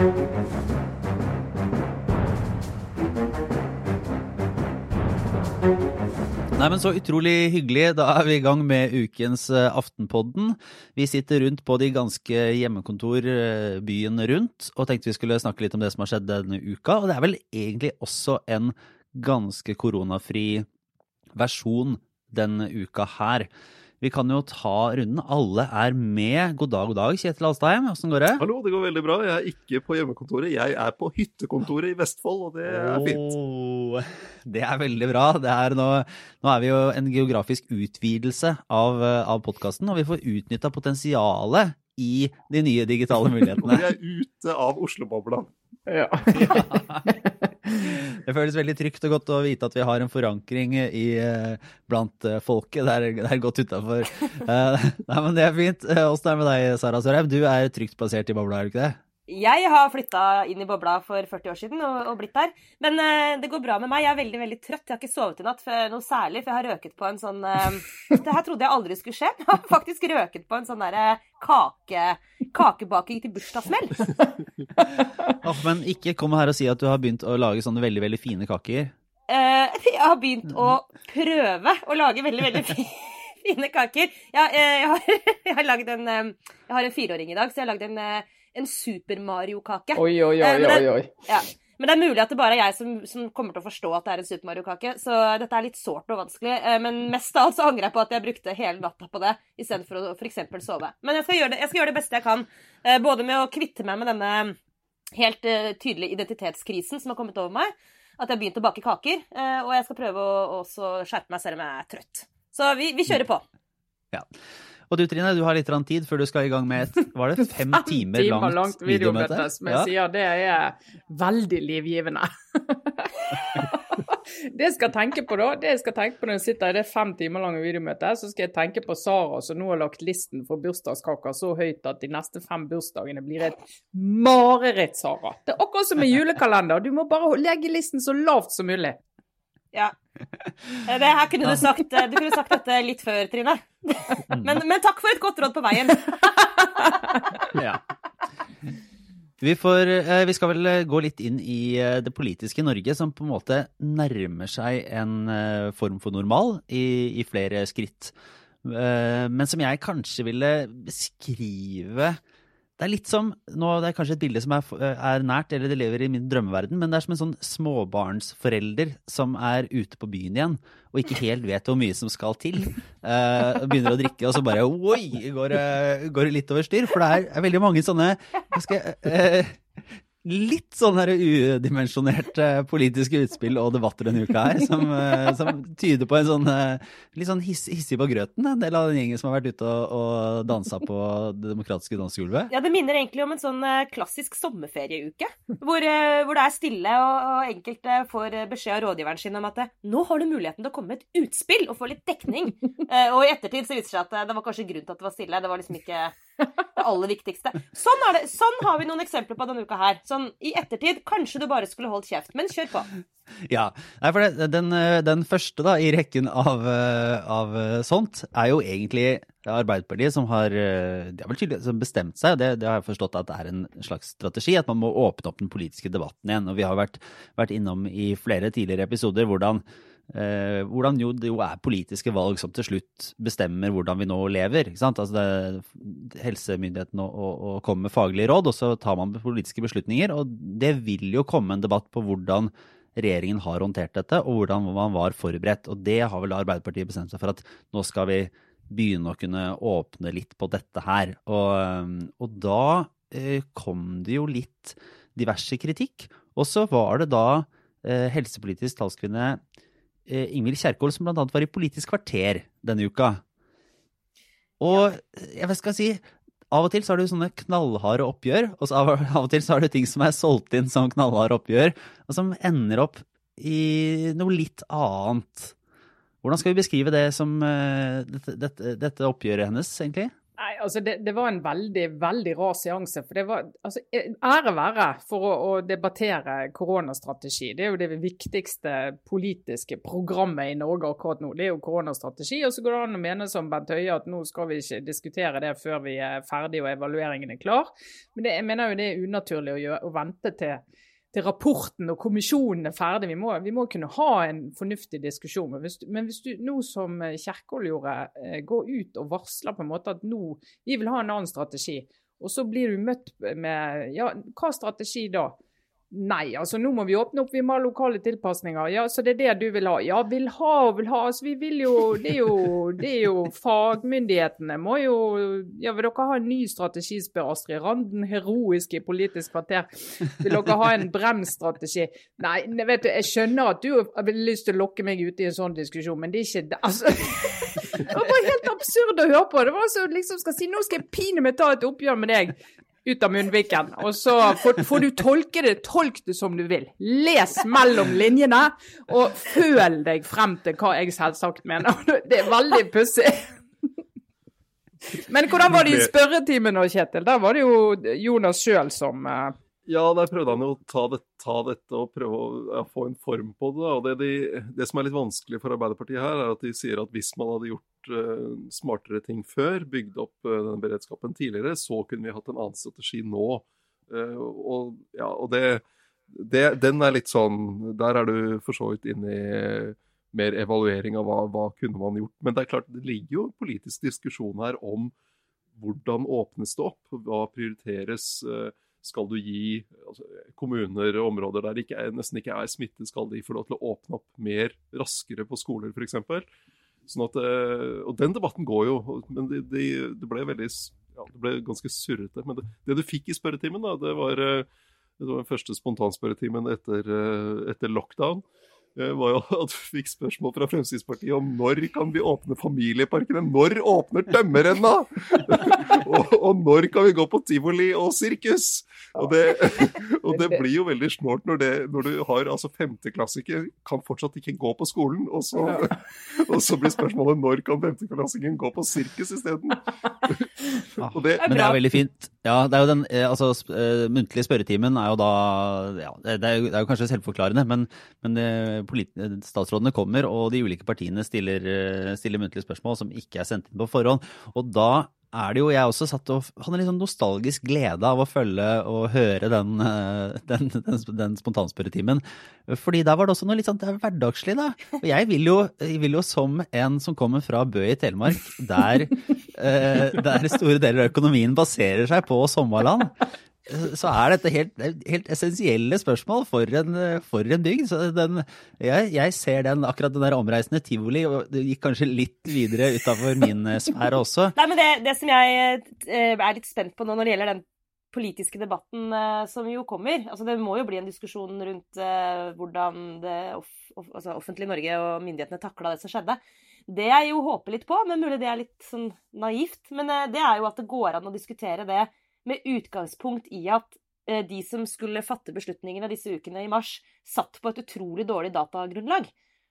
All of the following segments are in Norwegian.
Nei, men Så utrolig hyggelig. Da er vi i gang med ukens eh, Aftenpodden. Vi sitter rundt på de ganske hjemmekontor eh, byen rundt og tenkte vi skulle snakke litt om det som har skjedd denne uka. Og det er vel egentlig også en ganske koronafri versjon denne uka her. Vi kan jo ta runden. Alle er med. God dag, god dag, Kjetil Alstheim. Åssen går det? Hallo, det går veldig bra. Jeg er ikke på hjemmekontoret. Jeg er på hyttekontoret i Vestfold, og det er fint. Oh, det er veldig bra. Er nå, nå, er vi jo en geografisk utvidelse av, av podkasten, og vi får utnytta potensialet i de nye digitale mulighetene. Vi er ute av Oslo-bobla. Ja. det føles veldig trygt og godt å vite at vi har en forankring i, eh, blant eh, folket. Det er, godt utafor. Uh, nei, men det er fint. Åssen er det med deg, Sara Sørheim? Du er trygt plassert i bobla, er du ikke det? Jeg har flytta inn i bobla for 40 år siden og, og blitt der. Men uh, det går bra med meg. Jeg er veldig veldig trøtt. Jeg har ikke sovet i natt for noe særlig, for jeg har røket på en sånn uh, Det her trodde jeg aldri skulle skje. Jeg har faktisk røket på en sånn derre kake, kakebaking til bursdagssmell. oh, men ikke kom her og si at du har begynt å lage sånne veldig, veldig fine kaker. Uh, jeg har begynt å prøve å lage veldig, veldig fine kaker. Jeg, jeg, har, jeg har en Jeg har en fireåring i dag, så jeg har lagd en en Super Mario-kake. Oi, oi, oi, oi, oi. Ja. Men det er mulig at det bare er jeg som, som, kommer til å forstå at det er en Super Mario-kake. Så dette er litt sårt og vanskelig. Eh, men mest av alt så angrer jeg på at jeg brukte hele natta på det istedenfor å f.eks. sove. Men jeg skal, gjøre det, jeg skal gjøre det beste jeg kan. Eh, både med å kvitte meg med denne helt tydelige identitetskrisen som har kommet over meg. At jeg har begynt å bake kaker. Og jeg skal prøve å også skjerpe meg selv om jeg er trøtt. Så vi, vi kjører på. Ja. Og du Trine, du har litt tid før du skal i gang med et var det fem, fem timer, timer langt, videomøte. Som jeg ja. sier, det er veldig livgivende. det jeg skal tenke på da, det jeg skal tenke på når jeg sitter i det fem timer lange videomøtet, så skal jeg tenke på Sara som nå har lagt listen for bursdagskaker så høyt at de neste fem bursdagene blir et mareritt, Sara. Det er akkurat som en julekalender. Du må bare legge listen så lavt som mulig. Ja. Eh, det her kunne du sagt eh, Du kunne sagt dette litt før, Trine. Men, men takk for et godt råd på veien. Ja. Vi, får, eh, vi, skal vel gå litt inn i det politiske Norge, som på en måte nærmer seg en form for normal i, i flere skritt. Men som jeg kanskje ville beskrive det er litt som nå, Det er kanskje et bilde som er, er, nært, eller det lever i min drømmeverden, men det er som en sånn småbarnsforelder som er ute på byen igjen og ikke helt vet hvor mye som skal til. Uh, begynner å drikke, og så bare oi, går det litt over styr. For det er, er veldig mange sånne hva skal jeg, uh, litt sånn her udimensjonerte politiske utspill og debatter denne uka her, som, eh, som tyder på en sånn eh, litt sånn hiss, hissig på grøten, en del av den gjengen som har vært ute og, og dansa på det demokratiske dansegulvet. Ja, det minner egentlig om en sånn eh, klassisk sommerferieuke, hvor, hvor det er stille, og, og enkelte får beskjed av rådgiveren sin om at nå har du muligheten til å komme med et utspill og få litt dekning. Og i ettertid så viser det seg at det var kanskje grunn til at det var stille. Det var liksom ikke det aller viktigste. Sånn, det. sånn har vi noen eksempler på denne uka her. Sånn i ettertid, kanskje du bare skulle holdt kjeft, men kjør på. Ja, Nei, for det, den, den, første da, i rekken av, av, sånt er jo egentlig Arbeiderpartiet som har, har tydelig bestemt seg, det, det, har jeg forstått at det er en slags strategi, at man må åpne opp den politiske debatten igjen. Og vi har vært, vært innom i flere tidligere episoder hvordan Eh, hvordan jo det jo er politiske valg som til slutt bestemmer hvordan vi nå lever. ikke sant? Altså det Helsemyndighetene og, kommer med faglige råd, og så tar man politiske beslutninger. Og det vil jo komme en debatt på hvordan regjeringen har håndtert dette, og hvordan man var forberedt. Og det har vel Arbeiderpartiet bestemt seg for at nå skal vi begynne å kunne åpne litt på dette her. Og, og da eh, kom det jo litt diverse kritikk. Og så var det da eh, helsepolitisk talskvinne Eh, Ingvild Kjerkol, som bl.a. var i Politisk kvarter denne uka. Og jeg skal si, av og til så har du sånne knallharde oppgjør, og av, og til så har du ting som er solgt inn som knallharde oppgjør, og som ender opp i noe litt annet. Hvordan skal vi beskrive det som uh, dette, dette, dette, oppgjøret hennes, egentlig? Altså det, det, var en veldig, veldig rar seanse. For det var altså, ære være for å, å, debattere koronastrategi. Det er jo det viktigste politiske programmet i Norge akkurat nå. Det er jo koronastrategi. Og så går det an å mene som Bent Høie at nå skal vi ikke diskutere det før vi er ferdig og evalueringen er klar. Men det, jeg mener jo det er unaturlig å, gjøre, å vente til til rapporten og kommisjonen er ferdig. Vi må, vi må kunne ha en fornuftig diskusjon. Men hvis, men hvis du nå som Kjerkol gjorde, eh, går ut og varsler på en måte at nå vi vil ha en annen strategi, og så blir du møtt med ja, hva strategi da? Nei, altså nå må vi åpne opp, vi må ha lokale tilpasninger. Ja, Så det er det du vil ha? Ja, vil ha og vil ha. Altså vi vil jo Det er jo, det er jo fagmyndighetene må jo Ja, vil dere ha en ny strategi, spør Astrid Randen, heroisk i Politisk kvarter. Vil dere ha en bremsstrategi? Nei, vet du, jeg skjønner at du har lyst til å lokke meg ut i en sånn diskusjon, men det er ikke det. Altså Det var bare helt absurd å høre på. Det var så liksom skal si nå skal jeg meg ta et oppgjør med deg ut av munnviken. Og så får, får, du tolke det, tolk det som du vil. Les mellom linjene, og føl deg frem til hva jeg selvsagt mener. Det er veldig pussig. Men hvordan var det i spørretimen da, Kjetil? Der var det jo Jonas sjøl som uh... Ja, der prøvde han jo å ta, det, ta dette og prøve å ja, få en form på det. og det, de, det, som er litt vanskelig for Arbeiderpartiet her, er at de sier at hvis man hadde gjort uh, smartere ting før, bygd opp uh, denne beredskapen tidligere, så kunne vi hatt en annen strategi nå. Uh, og, ja, og det, det, den er litt sånn Der er du for så vidt inne i mer evaluering av hva, hva kunne man gjort. Men det er klart, det ligger jo en politisk diskusjon her om hvordan åpnes det opp? Hva prioriteres? Uh, skal du gi altså, kommuner og områder der det ikke nesten ikke er smitte, skal de få lov til å åpne opp mer raskere på skoler f.eks.? Sånn eh, og den debatten går jo, men det, de, de ble veldig ja, det ble ganske surrete. Men det, det, du fikk i spørretimen, da, det var, eh, det var den første spontanspørretimen etter, eh, etter lockdown. Eh, var jo at vi fikk spørsmål fra Fremskrittspartiet om når kan vi åpne familieparkene? Når åpner tømmerrenna? og, og, når kan vi gå på tivoli og sirkus? Og det, og det blir jo veldig snålt når, når, du har altså femteklassiker kan fortsatt ikke gå på skolen, og så, og så blir spørsmålet når kan femteklassingen gå på sirkus isteden? Ja, men det er veldig fint. Ja, det er jo den eh, altså, eh, muntlige spørretimen er jo da ja, det, er jo, det er jo kanskje selvforklarende, men, men det statsrådene kommer, og de ulike partiene stiller, eh, stiller muntlige spørsmål som ikke er sendt inn på forhånd. Og da er det jo jeg også satt og hadde litt sånn nostalgisk glede av å følge og høre den, eh, den, den, den spontanspørretimen. Fordi der var det også noe litt sånn det er hverdagslig, da. Og jeg vil jo, jeg vil jo som en som kommer fra Bø i Telemark, der, eh, der store deler av økonomien baserer seg på sommerland, så er dette helt, helt essensielle spørsmål for en, for en bygd. Den, jeg, jeg, ser den, akkurat den der omreisende tivoli, og det gikk kanskje litt videre utafor min eh, sfære også. Nei, men det, det, som jeg eh, er litt spent på nå når det gjelder den politiske debatten eh, som jo kommer altså Det må jo bli en diskusjon rundt hvordan det off, altså offentlige Norge og myndighetene takla det som skjedde. Det jeg jo håper litt på, men mulig det er litt sånn naivt, men det er jo at det går an å diskutere det med utgangspunkt i at eh, de som skulle fatte beslutningene disse ukene i mars, satt på et utrolig dårlig datagrunnlag.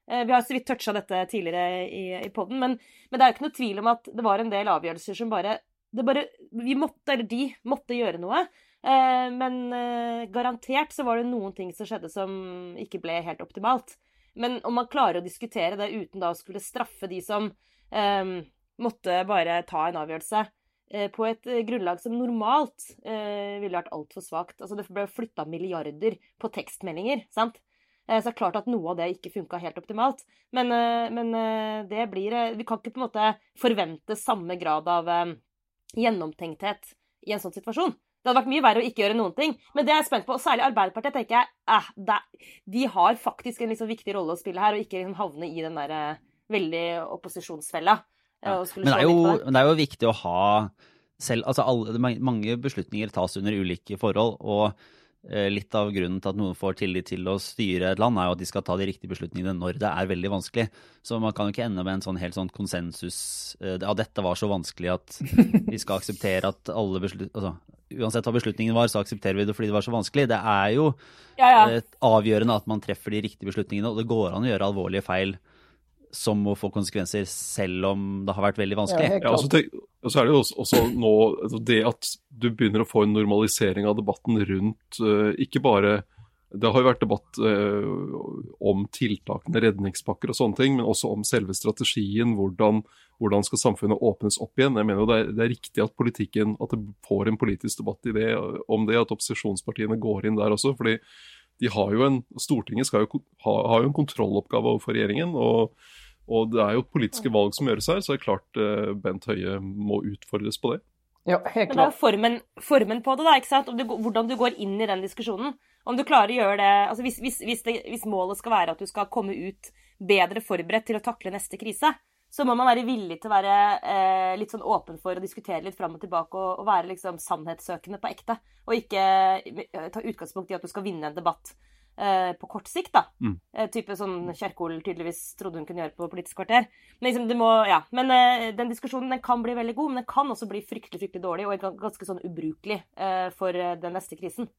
Eh, vi har så vidt toucha dette tidligere i, i poden, men, men, det er jo ikke noe tvil om at det var en del avgjørelser som bare, bare Vi måtte, eller de, måtte gjøre noe. Eh, men garantert så var det noen ting som skjedde som ikke ble helt optimalt. Men om man klarer å diskutere det uten da å skulle straffe de som eh, måtte bare ta en avgjørelse, Eh, på et eh, grunnlag som normalt eh, ville vært altfor svakt. Altså, det ble flytta milliarder på tekstmeldinger, sant? Eh, så det er klart at noe av det ikke funka helt optimalt. Men, eh, men det blir Vi kan ikke på en måte forvente samme grad av gjennomtenkthet i en sånn situasjon. Det hadde vært mye verre å ikke gjøre noen ting. Men det er jeg spent på, og særlig Arbeiderpartiet, tenker jeg eh, det, de har faktisk en liksom viktig rolle å spille her, og ikke liksom havne i den der veldig opposisjonsfella. Ja. Men, det jo, men, det er jo, viktig å ha selv Altså alle, mange beslutninger tas under ulike forhold. og eh, Litt av grunnen til at noen får tillit til å styre et land, er jo at de skal ta de riktige beslutningene når det er veldig vanskelig. Så man kan jo ikke ende med en sånn helt sånn konsensus eh, Ja, dette var så vanskelig at vi skal akseptere at alle beslut... Altså, uansett hva beslutningen var, så aksepterer vi det fordi det var så vanskelig. Det er jo ja, ja. avgjørende at man treffer de riktige beslutningene, og det går an å gjøre alvorlige feil som må få konsekvenser, selv om det har vært veldig vanskelig. Ja, Ja, og så tenk- og så er det jo også, også nå altså det at du begynner å få en normalisering av debatten rundt eh, ikke bare Det har jo vært debatt eh, om tiltakene, redningspakker og sånne ting, men også om selve strategien. Hvordan, hvordan skal samfunnet åpnes opp igjen? Jeg mener jo det er, det er riktig at politikken, at det får en politisk debatt det, om det, at opposisjonspartiene går inn der også. fordi de har jo en, Stortinget jo, ko- ha, har jo en kontrolloppgave overfor regjeringen. og og det er jo politiske valg som gjøres her, så det er klart eh, Bent Høie må utfordres på det. Ja, helt Men det er jo formen, formen på det, da. ikke sant? Om du, hvordan du går inn i den diskusjonen. Om du klarer å gjøre det altså hvis, hvis, hvis, det, hvis målet skal være at du skal komme ut bedre forberedt til å takle neste krise, så må man være villig til å være eh, litt sånn åpen for å diskutere litt fram og tilbake og, og være liksom sannhetssøkende på ekte. Og ikke eh, ta utgangspunkt i at du skal vinne en debatt på kort sikt, da. Mm. Eh, type sånn Kjerkol tydeligvis trodde hun kunne gjøre på Politisk kvarter. Men, liksom, det må, ja. men eh, den diskusjonen den kan bli veldig god, men den kan også bli fryktelig fryktelig dårlig og ganske sånn ubrukelig eh, for eh, den neste krisen.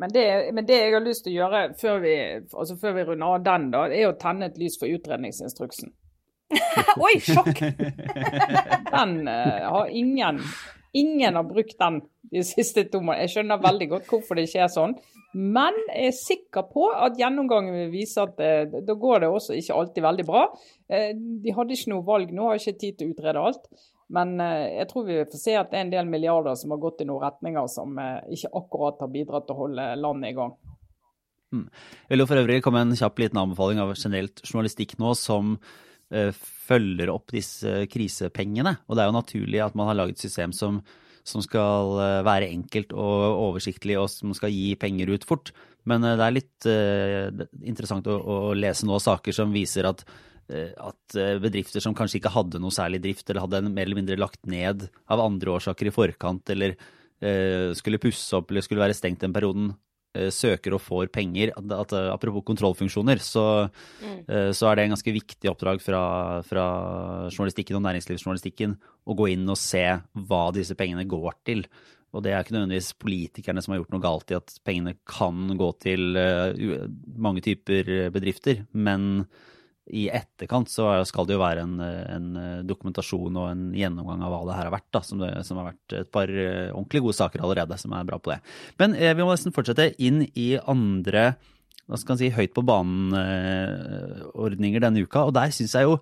Men det, men det jeg har lyst til å gjøre før vi, altså før vi runder av den, da, er å tenne et lys for utredningsinstruksen. Oi, sjokk! Den eh, har ingen Ingen har brukt den de siste to månedene. Jeg skjønner veldig godt hvorfor det ikke er sånn. Men jeg er sikker på at gjennomgangen vil vise at eh, da går det også ikke alltid veldig bra. Eh, de hadde ikke noe valg nå, har ikke tid til å utrede alt. Men eh, jeg tror vi får se at det er en del milliarder som har gått i noen retninger som eh, ikke akkurat har bidratt til å holde landet i gang. Jeg vil for øvrig komme en kjapp liten anbefaling av generelt journalistikk nå som eh, følger opp disse krisepengene. Og det er jo naturlig at man har laget et system som, som skal eh, være enkelt og oversiktlig, og som skal gi penger ut fort. Men eh, det er litt uh, er interessant å, å lese nå saker som viser at uh, at bedrifter som kanskje ikke hadde noe særlig drift, eller hadde en mer eller mindre lagt ned av andre årsaker i forkant, eller uh, skulle pusse opp eller skulle være stengt den perioden, søker og får penger. At, at, eh, apropos kontrollfunksjoner, så, mm. så er det en ganske viktig oppdrag fra, fra journalistikken og næringslivsjournalistikken å gå inn og se hva disse pengene går til. Og det er ikke nødvendigvis politikerne som har gjort noe galt i at pengene kan gå til eh, mange typer bedrifter, men i etterkant så skal det jo være en, en dokumentasjon og en gjennomgang av hva det her har vært, da, som, det, som har vært et par eh, ordentlig gode saker allerede, som er bra på det. Men eh, vi må nesten fortsette inn i andre hva skal man si, høyt på banen-ordninger denne uka, og der syns jeg jo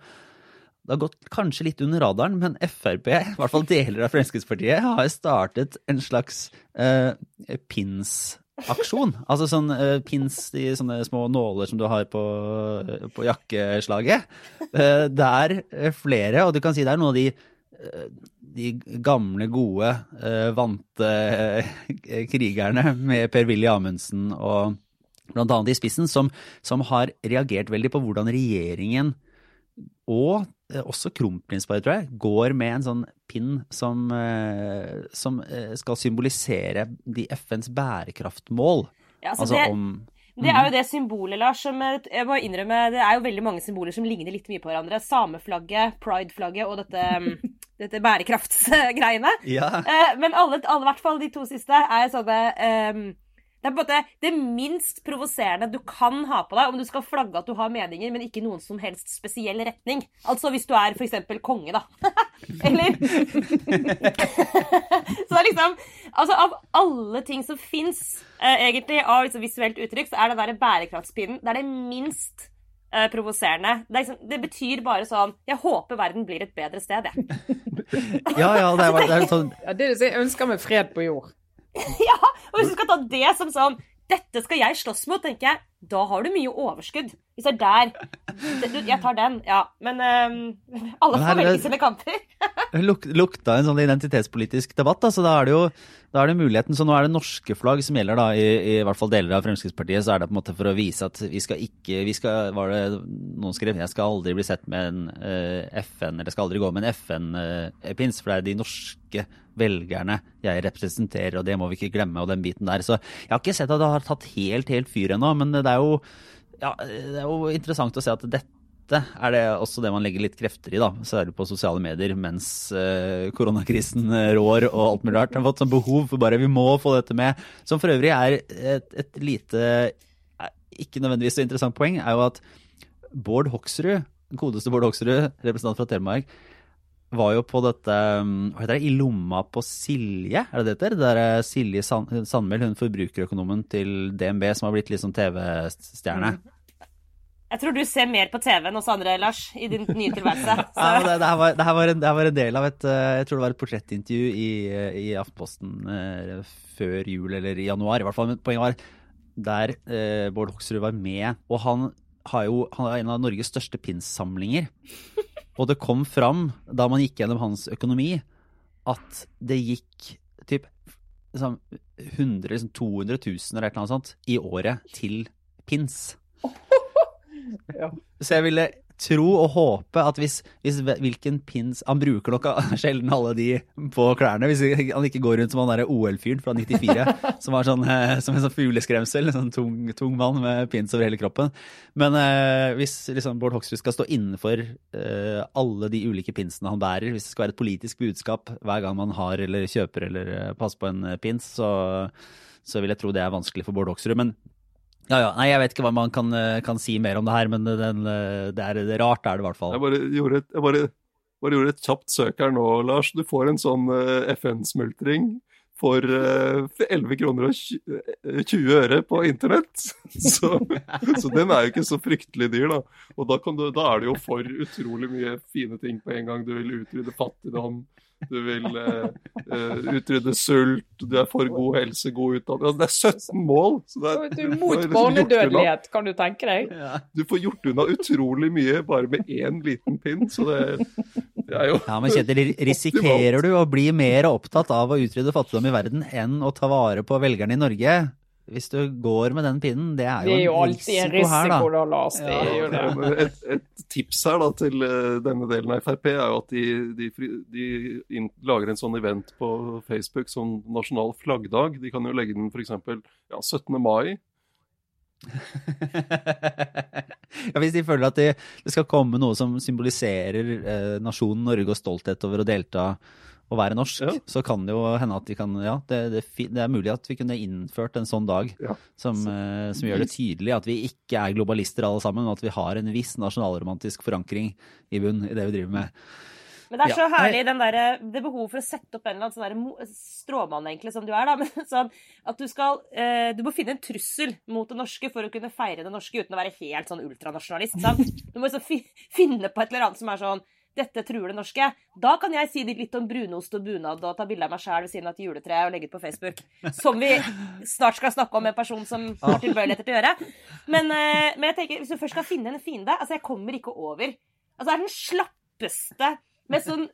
det har gått kanskje litt under radaren, men Frp, i hvert fall deler av Fremskrittspartiet, har startet en slags eh, pins-aksjon. Altså sånn uh, pins, i sånne små nåler som du har på, på jakkeslaget. Uh, det er flere, og du kan si det er noen av de eh, de gamle, gode, eh, vante eh, krigerne med Per-Willy Amundsen og blant annet i spissen, som, som har reagert veldig på hvordan regjeringen og eh, også kronprinsparet, tror jeg, går med en sånn pinn som, eh, som eh, skal symbolisere de FNs bærekraftmål. Ja, altså Altså det, om det er jo det symbolet, Lars, som eh, jeg må innrømme Det er jo veldig mange symboler som ligner litt mye på hverandre. Sameflagget, prideflagget og dette, mm, dette bærekraftsgreiene. Ja. Eh, men alle, alle, i hvert fall de to siste, er sånne ehm, Det er på en måte det minst provoserende du kan ha på deg om du skal flagge at du har meninger, men ikke noen som helst spesiell retning. Altså hvis du er f.eks. konge, da. Eller Så det er liksom Altså, av alle ting som fins, eh, egentlig, av liksom visuelt uttrykk, så er den der bærekraftspinnen det er det minst eh, provoserende. Det, liksom, det betyr bare sånn Jeg håper verden blir et bedre sted, jeg. ja, ja, det er, det er sånn Ja, det du sier, ønsker meg fred på jord. Ja, og hvis du skal ta det som sånn Dette skal jeg slåss mot, tenker jeg. Da har du mye overskudd. Hvis det er der Jeg tar den, ja. Men um, alle får velge sine kanter. luk, lukta en sånn identitetspolitisk debatt. Da, så da er det jo da er det muligheten, så Nå er det norske flagg som gjelder, da, i, i hvert fall deler av Fremskrittspartiet. Så er det på en måte for å vise at vi skal ikke vi skal, var det Noen skrev jeg skal aldri bli sett med en uh, FN, eller skal aldri gå med en FN-pins, for det er de norske velgerne jeg representerer, og det må vi ikke glemme, og den biten der. Så jeg har ikke sett at det har tatt helt, helt fyr ennå, men det er jo ja, det er jo interessant å se at dette er det også det man legger litt krefter i, da, særlig på sosiale medier, mens eh, koronakrisen eh, rår og alt mulig rart. Har fått sånn behov for bare vi må få dette med. Som for øvrig er et, et lite, eh, ikke nødvendigvis så interessant poeng, er jo at Bård Hoksrud godeste Bård Hoksrud, representant fra Telemark, var jo på dette um, hva heter det, I lomma på Silje, er det det heter? Det der eh, Silje Sand Sandmæl, hun forbrukerøkonomen til DNB som har blitt litt sånn TV-stjerne. Jeg tror du ser mer på TV enn oss andre, Lars, i din nye tilværelse. Ja, det, det, her var, det, her var en, det her var en del av et eh, Jeg tror det var et portrettintervju i, eh, i Aftenposten eh, før jul, eller i januar i hvert fall. Men poenget var der eh, Bård Hoksrud var med. Og han har jo han har en av Norges største pinssamlinger. Og det kom fram, da man gikk gjennom hans økonomi, at det gikk typ liksom, 100 liksom 200 000 eller et eller annet sånt i året til pins. Ja. Så jeg ville tro og håpe at hvis, hvis hvilken pins Han bruker nok sjelden alle de på klærne. Hvis han ikke går rundt som han derre OL-fyren fra 94, som var sånn, eh, som en sånn fugleskremsel. En sånn tung, tung mann med pins over hele kroppen. Men eh, hvis liksom, Bård Hoksrud skal stå innenfor eh, alle de ulike pinsene han bærer, hvis det skal være et politisk budskap hver gang man har eller kjøper eller eh, passer på en eh, pins, så, så vil jeg tro det er vanskelig for Bård Hoksrud. Men ja, ja. Nei, jeg vet ikke hva man kan, eh, kan si mer om det her, men den, eh, det, er, det rart, er det i hvert fall. Jeg bare gjorde jeg bare, bare gjorde et kjapt søk her nå, Lars. Du får en sånn eh, FN-smultring for eh, 11 kroner og eh, 20 øre på internett. Så, så den er jo ikke så fryktelig dyr, da. Og da, du, da er det jo for utrolig mye fine ting på en gang. Du vil utrydde fattigdom. Du vil eh, utrydde sult, du er for god helse, god utdanning. Altså, det er 17 mål! Så det er, Du er mot liksom barnedødelighet, kan du tenke deg? Ja. Du får gjort unna utrolig mye bare med én liten pinn, så det, det er jo Ja, men Kjetil, risikerer du å bli mer opptatt av å utrydde fattigdom i verden enn å ta vare på velgerne i Norge? Hvis du går med den pinnen, det er Det er jo jo en alltid en risiko her, da. da, Lars. Det er jo det. Et, et tips her da til eh, denne delen av Frp er jo at de, de, de lager en sånn event på Facebook som nasjonal flaggdag. De kan jo legge den f.eks. Ja, 17. mai. ja, hvis de føler at det, det skal komme noe som symboliserer eh, nasjonen Norge og stolthet over å delta og være norsk, Ja. så kan det jo hende at de kan Ja, det, det, det er mulig at vi kunne innført en sånn dag Ja. som, eh, som gjør det tydelig at vi ikke er globalister alle sammen, men at vi har en viss nasjonalromantisk forankring i bunn i det vi driver med. Men det er Ja. så herlig den der, det behovet for å sette opp en eller annen sånn stråmann, egentlig, som du er, da. Men sånn at du skal eh, Du må finne en trussel mot det norske for å kunne feire det norske uten å være helt sånn ultranasjonalist. sant? Du må liksom finne på et eller annet som er sånn dette truer det norske. Da kan jeg si litt om brunost og bunad og ta bilde av meg sjæl ved siden av et juletre og legge ut på Facebook. Som vi snart skal snakke om med en person som har tilbøyeligheter til å gjøre. Men, eh, men jeg tenker, hvis du først skal finne en fiende Altså, jeg kommer ikke over Altså, det er den slappeste med sånn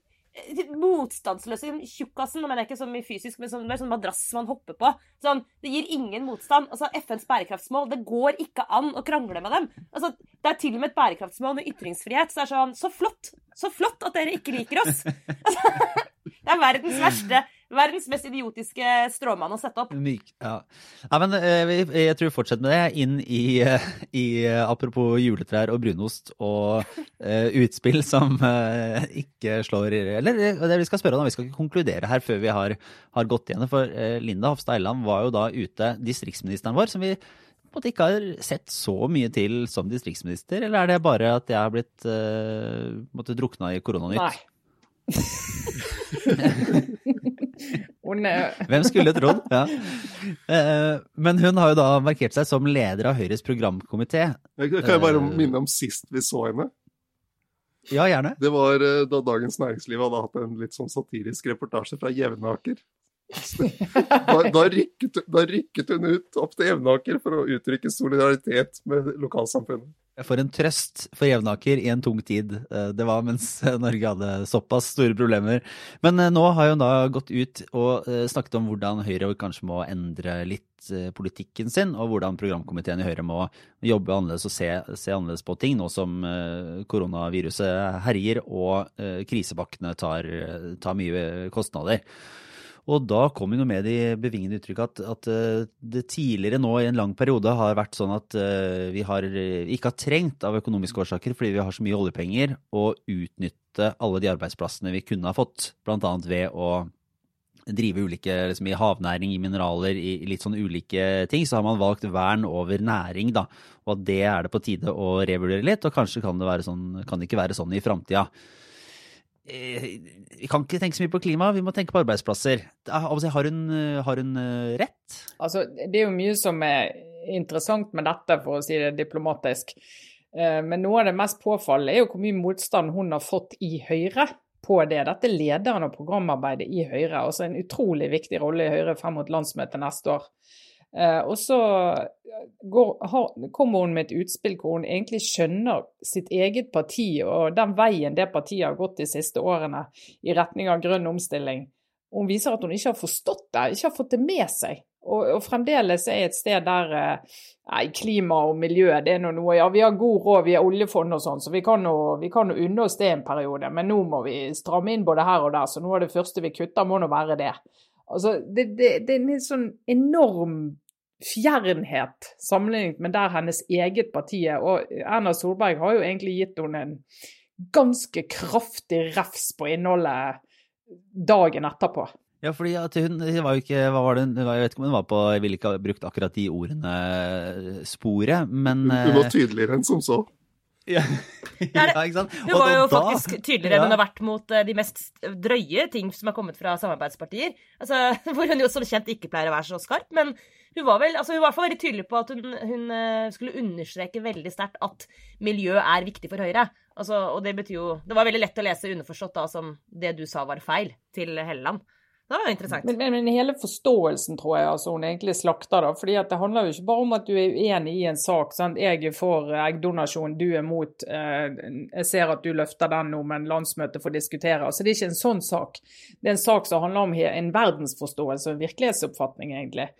motstandsløse tjukkasen, nå mener jeg ikke så mye fysisk, men sånn, det er sånn madrass man hopper på. Sånn, det gir ingen motstand. Altså, FNs bærekraftsmål, det går ikke an å krangle med dem. Altså, det er til og med et bærekraftsmål med ytringsfrihet. Så det er sånn, så flott! Så flott at dere ikke liker oss! Altså, det er verdens verste, verdens mest idiotiske stråmann å sette opp. Myk, ja. ja, men eh, jeg tror vi fortsetter med det. Inn i, i eh, apropos juletrær og brunost og uh, utspill som uh, ikke slår Eller det vi skal spørre om, vi skal ikke konkludere her før vi har, har gått igjen. For uh, Linda Hofstad Eiland var jo da ute, distriktsministeren vår, som vi på en måte ikke har sett så mye til som distriktsminister. Eller er det bare at jeg har blitt uh, drukna i koronanytt? Nei. Hvem skulle trodd? Ja. Eh, Men hun har jo da markert seg som leder av Høyres programkomité. Kan jeg bare Eh. minne om sist vi så henne. Ja, gjerne. Det var eh, da Dagens Næringsliv hadde hatt en litt sånn satirisk reportasje fra Jevnaker. Da, da, rykket, da rykket hun ut opp til Jevnaker for å uttrykke solidaritet med lokalsamfunnet. For en trøst for Jevnaker i en tung tid. Eh, Det var mens Norge hadde såpass store problemer. Men eh, nå har hun da gått ut og eh, snakket om hvordan Høyre kanskje må endre litt eh, politikken sin, og hvordan programkomiteen i Høyre må jobbe annerledes og se, se annerledes på ting nå som eh, koronaviruset herjer og eh, krisepakkene tar, eh, tar mye kostnader. Og da kom jo med de bevingende uttrykk at, at eh, det tidligere nå i en lang periode har vært sånn at eh, vi har, eh, ikke har trengt av økonomiske årsaker fordi vi har så mye oljepenger, å utnytte alle de arbeidsplassene vi kunne ha fått, bl.a. ved å drive ulike liksom, i havnæring, i mineraler, i litt sånn ulike ting, så har man valgt vern over næring, da. Og at det er det på tide å revurdere litt, og kanskje kan det, være sånn, kan det ikke være sånn i framtida. Eh, vi kan ikke tenke så mye på klima, vi må tenke på arbeidsplasser. Har hun, har hun rett? Altså, det er jo mye som er interessant med dette, for å si det diplomatisk. Eh, men noe av det mest påfallende er jo hvor mye motstand hun har fått i Høyre på det. Dette er lederen av programarbeidet i Høyre. Også en utrolig viktig rolle i Høyre frem mot landsmøtet neste år. Eh, og så har, kommer hun med et utspill hvor hun egentlig skjønner sitt eget parti og den veien det partiet har gått de siste årene i retning av grønn omstilling. Hun viser at hun ikke har forstått det, ikke har fått det med seg. Og, og fremdeles er et sted der eh, nei, klima og miljø det er noe Ja, vi har god råd, vi har oljefond og sånn, så vi kan jo unne oss det en periode. Men nå må vi stramme inn både her og der, så noe av det første vi kutter, må nå være det. Altså, det, det, det er en sånn enorm fjernhet sammenlignet med der hennes eget parti er. Og Erna Solberg har jo egentlig gitt henne en ganske kraftig refs på innholdet dagen etterpå. Ja, fordi at hun var jo ikke hva var det, Jeg vet ikke om hun var på Jeg ville ikke ha brukt akkurat de ordene sporet, men Hun var eh, tydeligere enn som så. Ja. ja, ikke sant? Hun var jo da, faktisk tydeligere enn hun har vært mot eh, de mest drøye ting som har kommet fra samarbeidspartier. Altså, hvor hun jo som kjent ikke pleier å være så skarp. Men hun var vel, altså hun var i hvert fall veldig tydelig på at hun, hun skulle understreke veldig sterkt at miljø er viktig for Høyre. Altså, og det betyr jo Det var veldig lett å lese underforstått da som det du sa var feil, til Helleland. Det var interessant. Men, men, men, hele forståelsen tror jeg altså hun egentlig slakter. da, fordi Det handler jo ikke bare om at du er uenig i en sak. sant? Jeg er for eggdonasjon, du er mot. Eh, jeg ser at du løfter den nå, men landsmøtet får diskutere. altså Det er ikke en sånn sak. Det er en sak som handler om en verdensforståelse og en virkelighetsoppfatning, egentlig.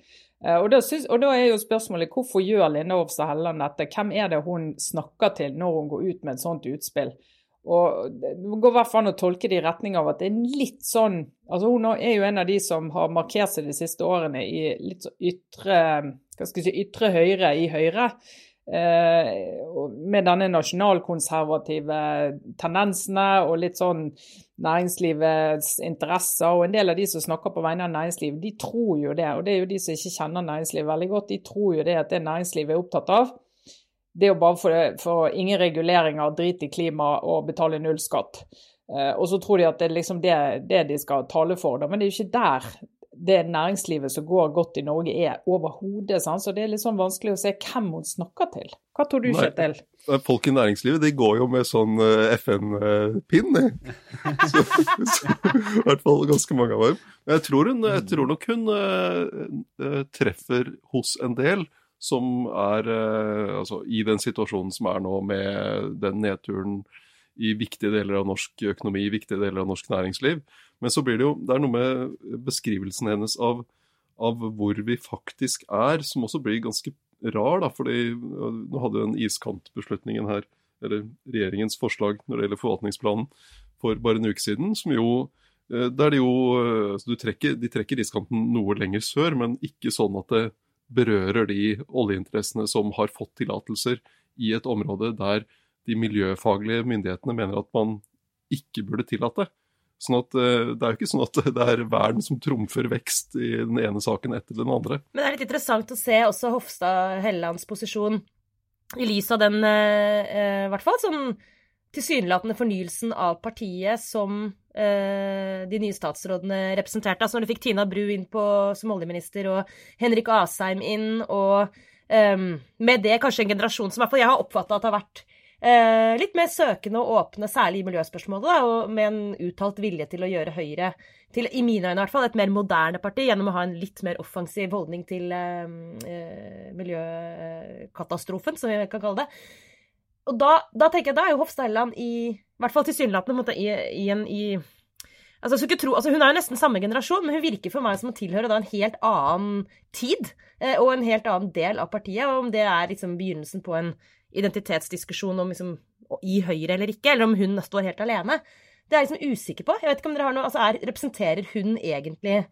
Eh, og da, synes, og da, er jo spørsmålet hvorfor gjør Linda Hofstad Helleland dette? Hvem er det hun snakker til når hun går ut med et sånt utspill? Og Det går i hvert fall an å tolke det i retning av at det er litt sånn altså Hun er jo en av de som har markert seg de siste årene i litt så ytre, hva skal jeg si, ytre høyre i Høyre. Eh, med denne nasjonalkonservative tendensene og litt sånn næringslivets interesser. Og en del av de som snakker på vegne av næringsliv, de tror jo det. Og det er jo de som ikke kjenner næringslivet veldig godt. De tror jo det at det næringslivet er opptatt av, det jo bare for, for ingen reguleringer, drit i klima og betale null skatt. Eh, og så tror de at det er liksom det, det de skal tale for. Men det er jo ikke der det næringslivet som går godt i Norge er overhodet. Så det er litt sånn vanskelig å se hvem hun snakker til. Hva tror du, Kjetil? Folk i næringslivet de går jo med sånn eh, FN-pinn, I hvert fall ganske mange av dem. Men jeg tror, hun, jeg tror nok hun uh, treffer hos en del som er uh, altså, i den situasjonen som er nå, med den nedturen i viktige deler av norsk økonomi, viktige deler av norsk næringsliv. Men så blir det jo Det er noe med beskrivelsen hennes av, av hvor vi faktisk er, som også blir ganske rar. da, fordi Nå hadde jo den iskantbeslutningen her, eller regjeringens forslag når det gjelder forvaltningsplanen, for bare en uke siden, som jo eh, der de jo eh, altså trekker, De trekker iskanten noe lenger sør, men ikke sånn at det berører de oljeinteressene som har fått tillatelser i et område der de miljøfaglige myndighetene mener at man ikke burde tillate. Sånn at eh, Det er jo ikke sånn at det er vern som trumfer vekst i den ene saken etter den andre. Men det er litt interessant å se også Hofstad Hellelands posisjon i lys av den, eh, eh, i hvert fall sånn tilsynelatende fornyelsen av partiet som de nye statsrådene representerte. Altså når du fikk Tina Bru inn på, som oljeminister og Henrik Asheim inn, og eh, med det kanskje en generasjon som jeg har oppfatta at har vært eh, litt mer søkende og åpne, særlig i miljøspørsmålet, da, og med en uttalt vilje til å gjøre Høyre til, i mine øyne i hvert fall, et mer moderne parti, gjennom å ha en litt mer offensiv holdning til eh, eh, miljøkatastrofen, som vi kan kalle det. Og da, da, tenker jeg, da er jo Hofstad Helleland i, i hvert fall tilsynelatende i, i en i, altså, tro, altså, Hun er jo nesten samme generasjon, men hun virker for meg som å tilhøre da en helt annen tid. Eh, og en helt annen del av partiet. Og om det er liksom begynnelsen på en identitetsdiskusjon om liksom, i Høyre eller ikke, eller om hun står helt alene. Det er jeg liksom usikker på. Jeg vet ikke om dere har noe, altså er, Representerer hun egentlig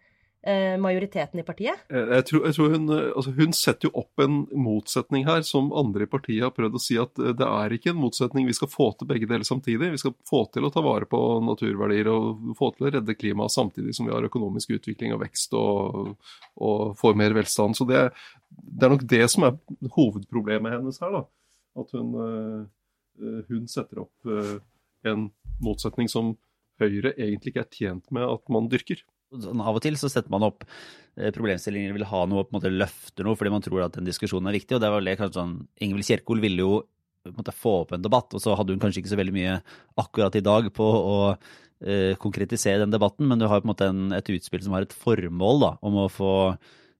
eh, majoriteten i partiet? Eh, Jeg tror, jeg tror hun, eh, altså hun setter jo opp en motsetning her som andre i partiet har prøvd å si at eh, det er ikke en motsetning. Vi skal få til begge deler samtidig. Vi skal få til å ta vare på naturverdier og få til å redde klimaet samtidig som vi har økonomisk utvikling og vekst og, og får mer velstand. Så det, det er nok det som er hovedproblemet hennes her. da. At hun, eh, hun setter opp eh, en motsetning som Høyre egentlig ikke er tjent med at man dyrker. Sånn, av og til så setter man opp eh, problemstillinger, vil ha noe, på en måte løfter noe fordi man tror at den diskusjonen er viktig. og det var det kanskje sånn, Ingvild Kjerkol ville jo måte, få opp en debatt, og så hadde hun kanskje ikke så veldig mye akkurat i dag på å eh, konkretisere den debatten, men du har på en måte en, et utspill som har et formål da, om å få,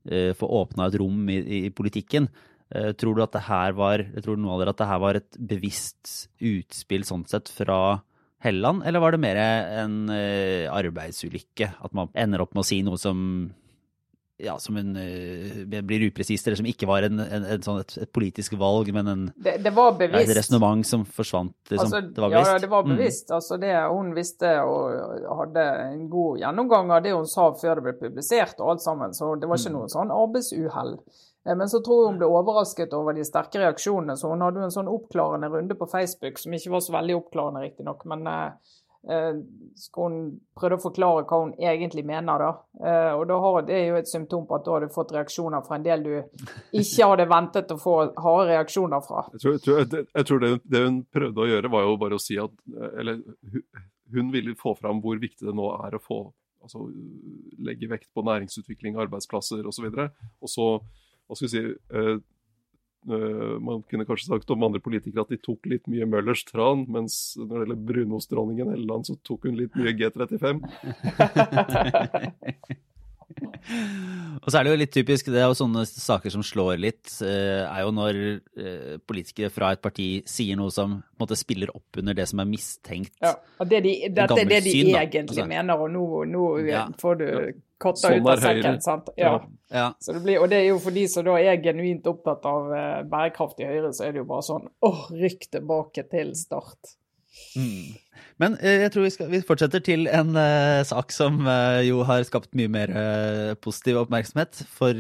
eh, få åpna et rom i, i politikken. Eh, tror du at det her var tror noen av dere at det her var et bevisst utspill sånn sett fra Helland, eller var det mer en eh, arbeidsulykke? At man ender opp med å si noe som ja, som en, eh, blir upresist, eller som ikke var en, en, sånn et, et politisk valg, men en, Det, det var et bevisst. resonnement som forsvant. Liksom. Altså, det var bevisst. ja, det var Mm. bevisst. Altså det Hun visste og hadde en god gjennomgang av det hun sa før det ble publisert og alt sammen, så det var ikke Mm. noe sånn arbeidsuhell. Eh, Men så tror jeg hun ble overrasket over de sterke reaksjonene, så hun hadde jo en sånn oppklarende runde på Facebook som ikke var så veldig oppklarende, riktignok, men eh, eh, hun prøvde å forklare hva hun egentlig mener, da. Eh, og da har, det er jo et symptom på at da har du fått reaksjoner fra en del du ikke hadde ventet å få harde reaksjoner fra. Jeg tror, jeg tror, jeg, jeg tror det, det hun prøvde å gjøre, var jo bare å si at Eller hun, ville få fram hvor viktig det nå er å få altså, legge vekt på næringsutvikling, arbeidsplasser osv. Og, og så hva skal vi si eh, eh, Man kunne kanskje sagt om andre politikere at de tok litt mye Møllers tran, mens når det gjelder brunostdronningen Helleland, så tok hun litt mye G35. Og så er det jo litt typisk, det er jo sånne saker som slår litt, eh, er jo når eh, politikere fra et parti sier noe som på en måte spiller opp under det som er mistenkt. Ja, og det de, dette er det de syn, egentlig Altså. mener, og nå, nå Ja. får du Ja. Katta Sånn ut av Høyre. sekken. sant? Ja. Ja. Så det blir, og det er jo for de som da er genuint opptatt av eh, bærekraft i Høyre, så er det jo bare sånn åh, rykk tilbake til start. Mm. Men eh, jeg tror vi, skal, vi fortsetter til en uh, sak som uh, jo har skapt mye mer uh, positiv oppmerksomhet for,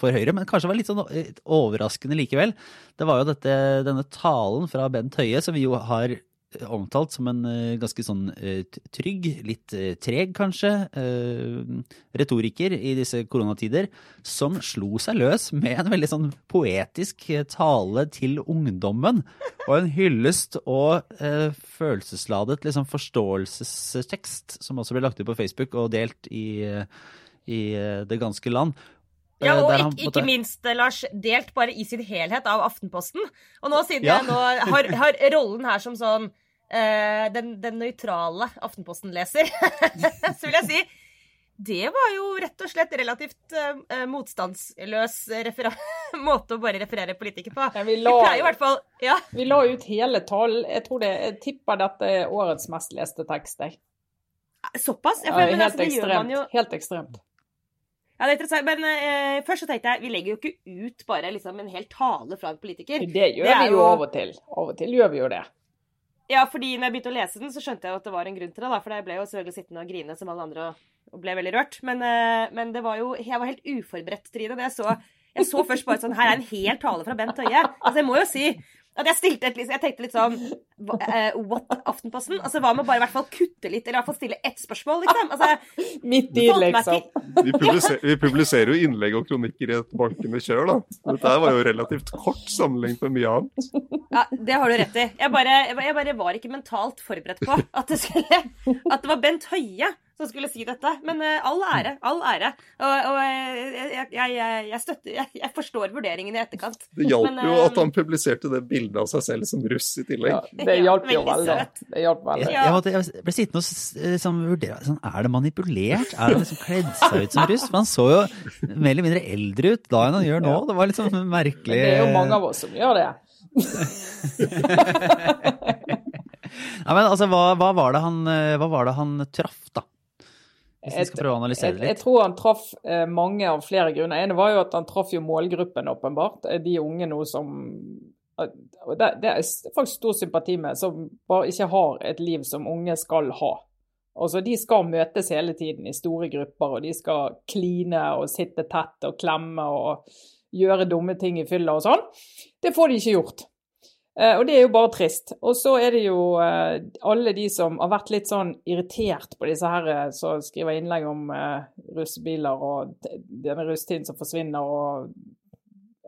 for Høyre, men kanskje var litt sånn overraskende likevel. Det var jo dette, denne talen fra Bent Høie, som vi jo har omtalt som en eh, ganske sånn eh, trygg, litt eh, treg kanskje, retoriker i disse koronatider, som slo seg løs med en veldig sånn poetisk tale til ungdommen. Og en hyllest og følelsesladet liksom, forståelsestekst, som også ble lagt ut på Facebook og delt i, i det ganske land. Ja, og han ikke, ikke minst, Lars, delt bare i sin helhet av Aftenposten. Og nå, siden Ja. jeg nå har, har rollen her som sånn eh, den, den nøytrale Aftenposten-leser, så vil jeg si det var jo rett og slett relativt uh, motstandsløs måte å bare referere politikere på. Ja, vi, la, vi, i hvert fall Ja, vi la ut hele tall. Jeg tror det, jeg tipper dette er årets mest leste tekst. Jeg. såpass. Ja, Ja, for, men, helt, altså, ekstremt, jo helt ekstremt. Ja, det er interessant. Men uh, først så tenkte jeg, vi legger jo ikke ut bare liksom, en hel tale fra en politiker. Det gjør Det vi jo- av og til. Av og til gjør vi jo det. Ja, fordi når jeg begynte å lese den, så skjønte jeg at det var en grunn til det. da, For jeg ble jo selvfølgelig sittende og grine som alle andre og, ble veldig rørt. Men, eh, men det var jo Jeg var helt uforberedt, Trine. Jeg så jeg så først bare sånn Her er en hel tale fra Bent Høie. Altså, jeg må jo si at jeg stilte et, Jeg tenkte litt sånn What Aftenposten? Altså, hva med bare i hvert fall kutte litt, eller i hvert fall stille ett spørsmål, liksom? Altså, Midt i, liksom. Vi publiserer, vi publiserer jo innlegg og kronikker i et bankende kjør, da. Dette var jo relativt kort sammenlignet med mye annet. Ja, det har du rett i. Jeg bare, jeg bare var ikke mentalt forberedt på at det, skulle, at det var Bent Høie som skulle si dette. Men uh, all ære. All ære. Og, og eh, jeg, jeg, jeg, jeg støtter jeg, jeg forstår vurderingen i etterkant. Det hjalp jo eh, at han publiserte det bildet av seg selv som russ i tillegg. Ja, det hjalp jo veldig. Det hjalp veldig. Jeg, jeg, jeg ble sittende og liksom, vurdere sånn, Er det manipulert? Er det liksom kledd seg ut som russ? For han så jo mer eller mindre eldre ut da enn han gjør nå. Det var litt sånn Men merkelig det er jo mange av oss som gjør det. Nei, men altså, hva, hva, var det han, eh, hva var det han traff, da? Hvis vi skal prøve å analysere Jeg, jeg tror han traff eh, mange av flere grunner. En var jo at han traff jo målgruppen, åpenbart. Eh, De unge nå som eh, det, det er faktisk stor sympati med, som bare ikke har et liv som unge skal ha. Altså, De skal møtes hele tiden i store grupper, og de skal kline og sitte tett og klemme og gjøre dumme ting i fylla og sånn. Det får de ikke gjort. Eh, og det er jo bare trist. Og så er det jo eh, alle de som har vært litt sånn irritert på disse her eh, som skriver innlegg om russebiler og denne russetiden som forsvinner og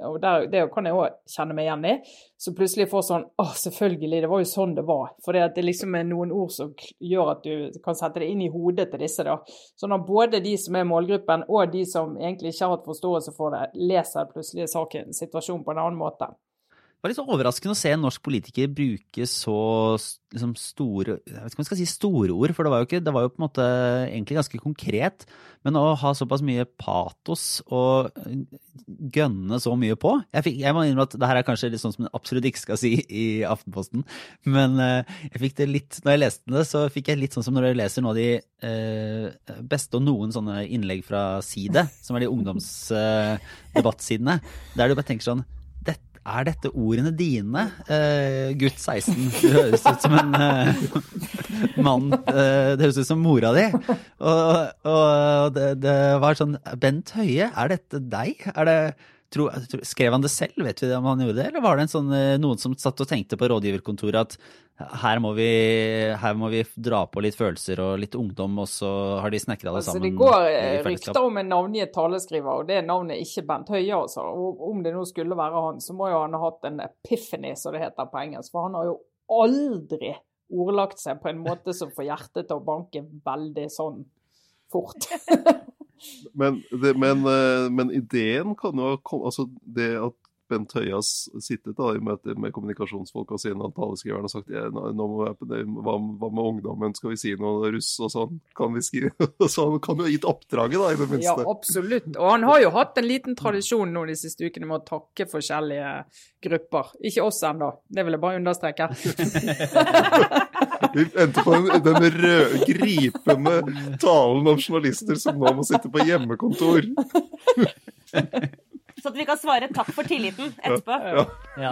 og der, Det kan jeg òg kjenne meg igjen i. Så plutselig får sånn Å, selvfølgelig, det var jo sånn det var. For det, er liksom noen ord som gjør at du kan sette det inn i hodet til disse. da. Sånn at både de som er målgruppen, og de som egentlig ikke har hatt forståelse for det, leser plutselig saken, situasjonen på en annen måte. Var litt overraskende å se en norsk politiker bruke så liksom, store Jeg vet ikke om jeg skal si store ord, for det var jo ikke Det var jo på en måte egentlig ganske konkret. Men å ha såpass mye patos og gønne så mye på Jeg, fikk, jeg må innrømme at det her er kanskje litt sånn som en absolutt ikke skal si i Aftenposten, men eh, jeg fikk det litt Når jeg leste det, så fikk jeg litt sånn som når jeg leser av de eh, beste og noen sånne innlegg fra Side, som er de ungdomsdebattsidene, der du bare tenker sånn er dette ordene dine, Uh, gutt 16? Du høres ut som en uh, mann uh, Det høres ut som mora di. Og, og det, det var sånn Bent Høie, er dette deg? Er det, tro, skrev han det selv, vet vi om han gjorde det? Eller var det en sånn, eh, noen som satt og tenkte på rådgiverkontoret at her må, vi, her må vi dra på litt følelser og litt ungdom, og så har de snekra det Altså, sammen det går eh, rykter om en navngitt taleskriver, og det navnet er ikke Bent Høie. altså. Og om det nå skulle være han, så må jo han ha hatt en epiphany, som det heter på engelsk. For han har jo aldri ordlagt seg på en måte som får hjertet til å banke veldig sånn fort. Men, det, men, eh, men ideen kan jo ha kommet Altså det at Bent Høie har sittet da, i møte med kommunikasjonsfolka sine og taleskriveren og sagt hva, hva med ungdommen, skal vi si noe russ og sånn? Kan vi skrive Så han kan jo ha gitt oppdraget, da, i det minste. Ja, absolutt. Og han har jo hatt en liten tradisjon nå de siste ukene med å takke forskjellige grupper. Ikke oss ennå, det vil jeg bare understreke. Vi endte på den, den røde, gripende talen om journalister som nå må sitte på hjemmekontor. Så at vi kan svare takk for tilliten etterpå. Ja. Ja.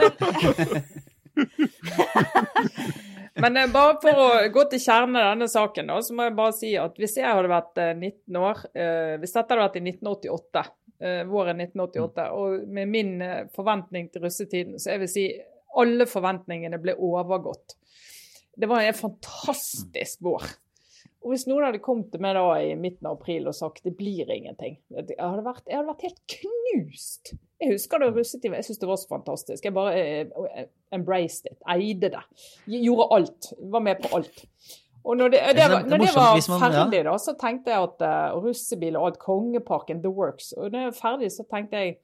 Men eh, bare for å gå til kjernen av denne saken, da, så må jeg bare si at hvis jeg hadde vært eh, 19 år, eh, hvis dette hadde vært i 1988, eh, våren 1988, og med min eh, forventning til russetiden, så jeg vil si alle forventningene ble overgått. Det var en fantastisk vår. Og hvis noen hadde kommet til meg da i midten av april og sagt det blir ingenting, jeg hadde vært, jeg hadde vært helt knust. Jeg husker det russetiden, jeg syntes det var så fantastisk. Jeg bare eh, embraced it, eide det. Gjorde alt, var med på alt. Og når det, det, når det var ferdig, da, så tenkte jeg at uh, russebil og alt, Kongeparken, The Works Og når jeg var ferdig, så tenkte jeg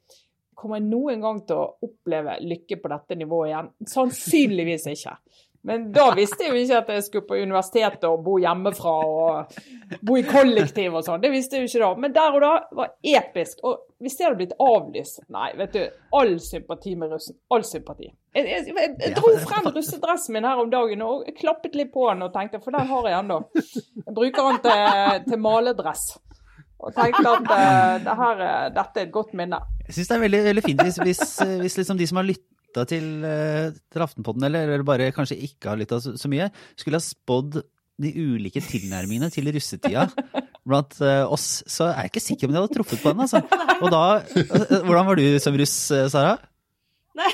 Kommer jeg noen gang til å oppleve lykke på dette nivået igjen? Sannsynligvis ikke. Men da visste jeg jo ikke at jeg skulle på universitetet og bo hjemmefra og bo i kollektiv og sånn. Det visste jeg jo ikke da. Men der og da var episk. Og hvis det hadde blitt avlyst Nei, vet du. All sympati med russen. All sympati. Jeg, jeg, jeg, jeg dro frem russedressen min her om dagen og klappet litt på den og tenkte, for den har jeg ennå. Jeg bruker den til, til maledress. Og tenkte at uh, det her, uh, dette er et godt minne. Jeg syns det er veldig, veldig fint hvis, hvis, hvis liksom de som har lytta til, eh, til Aftenpodden, eller, eller bare kanskje ikke har lytta så, så mye, skulle ha spådd de ulike tilnærmingene til russetida blant eh, oss, så er jeg ikke sikker om de hadde truffet på den. Altså. Og da, eh, Hvordan var du som russ, Sara? Nei,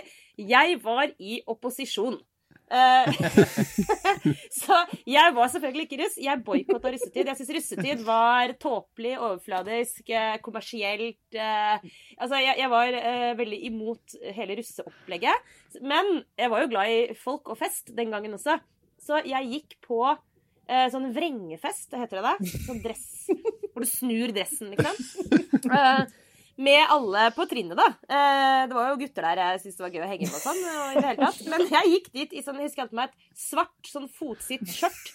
jeg var i opposisjon. Eh, så jeg var selvfølgelig ikke russ. Jeg boikotta russetid. Jeg syns russetid var tåpelig, overfladisk, eh, kommersielt eh, Altså, jeg, jeg var veldig imot hele russeopplegget. Men jeg var jo glad i folk og fest den gangen også. Så jeg gikk på sånn vrengefest, heter det det? Sånn dress Hvor du snur dressen, liksom. Eh, med alle på trinnet, da. Eh, det var jo gutter der jeg syntes det var gøy å henge med og sånn. Og i det hele tatt. Men jeg gikk dit i sånn, husker alltid meg et svart sånn fotsitt skjørt.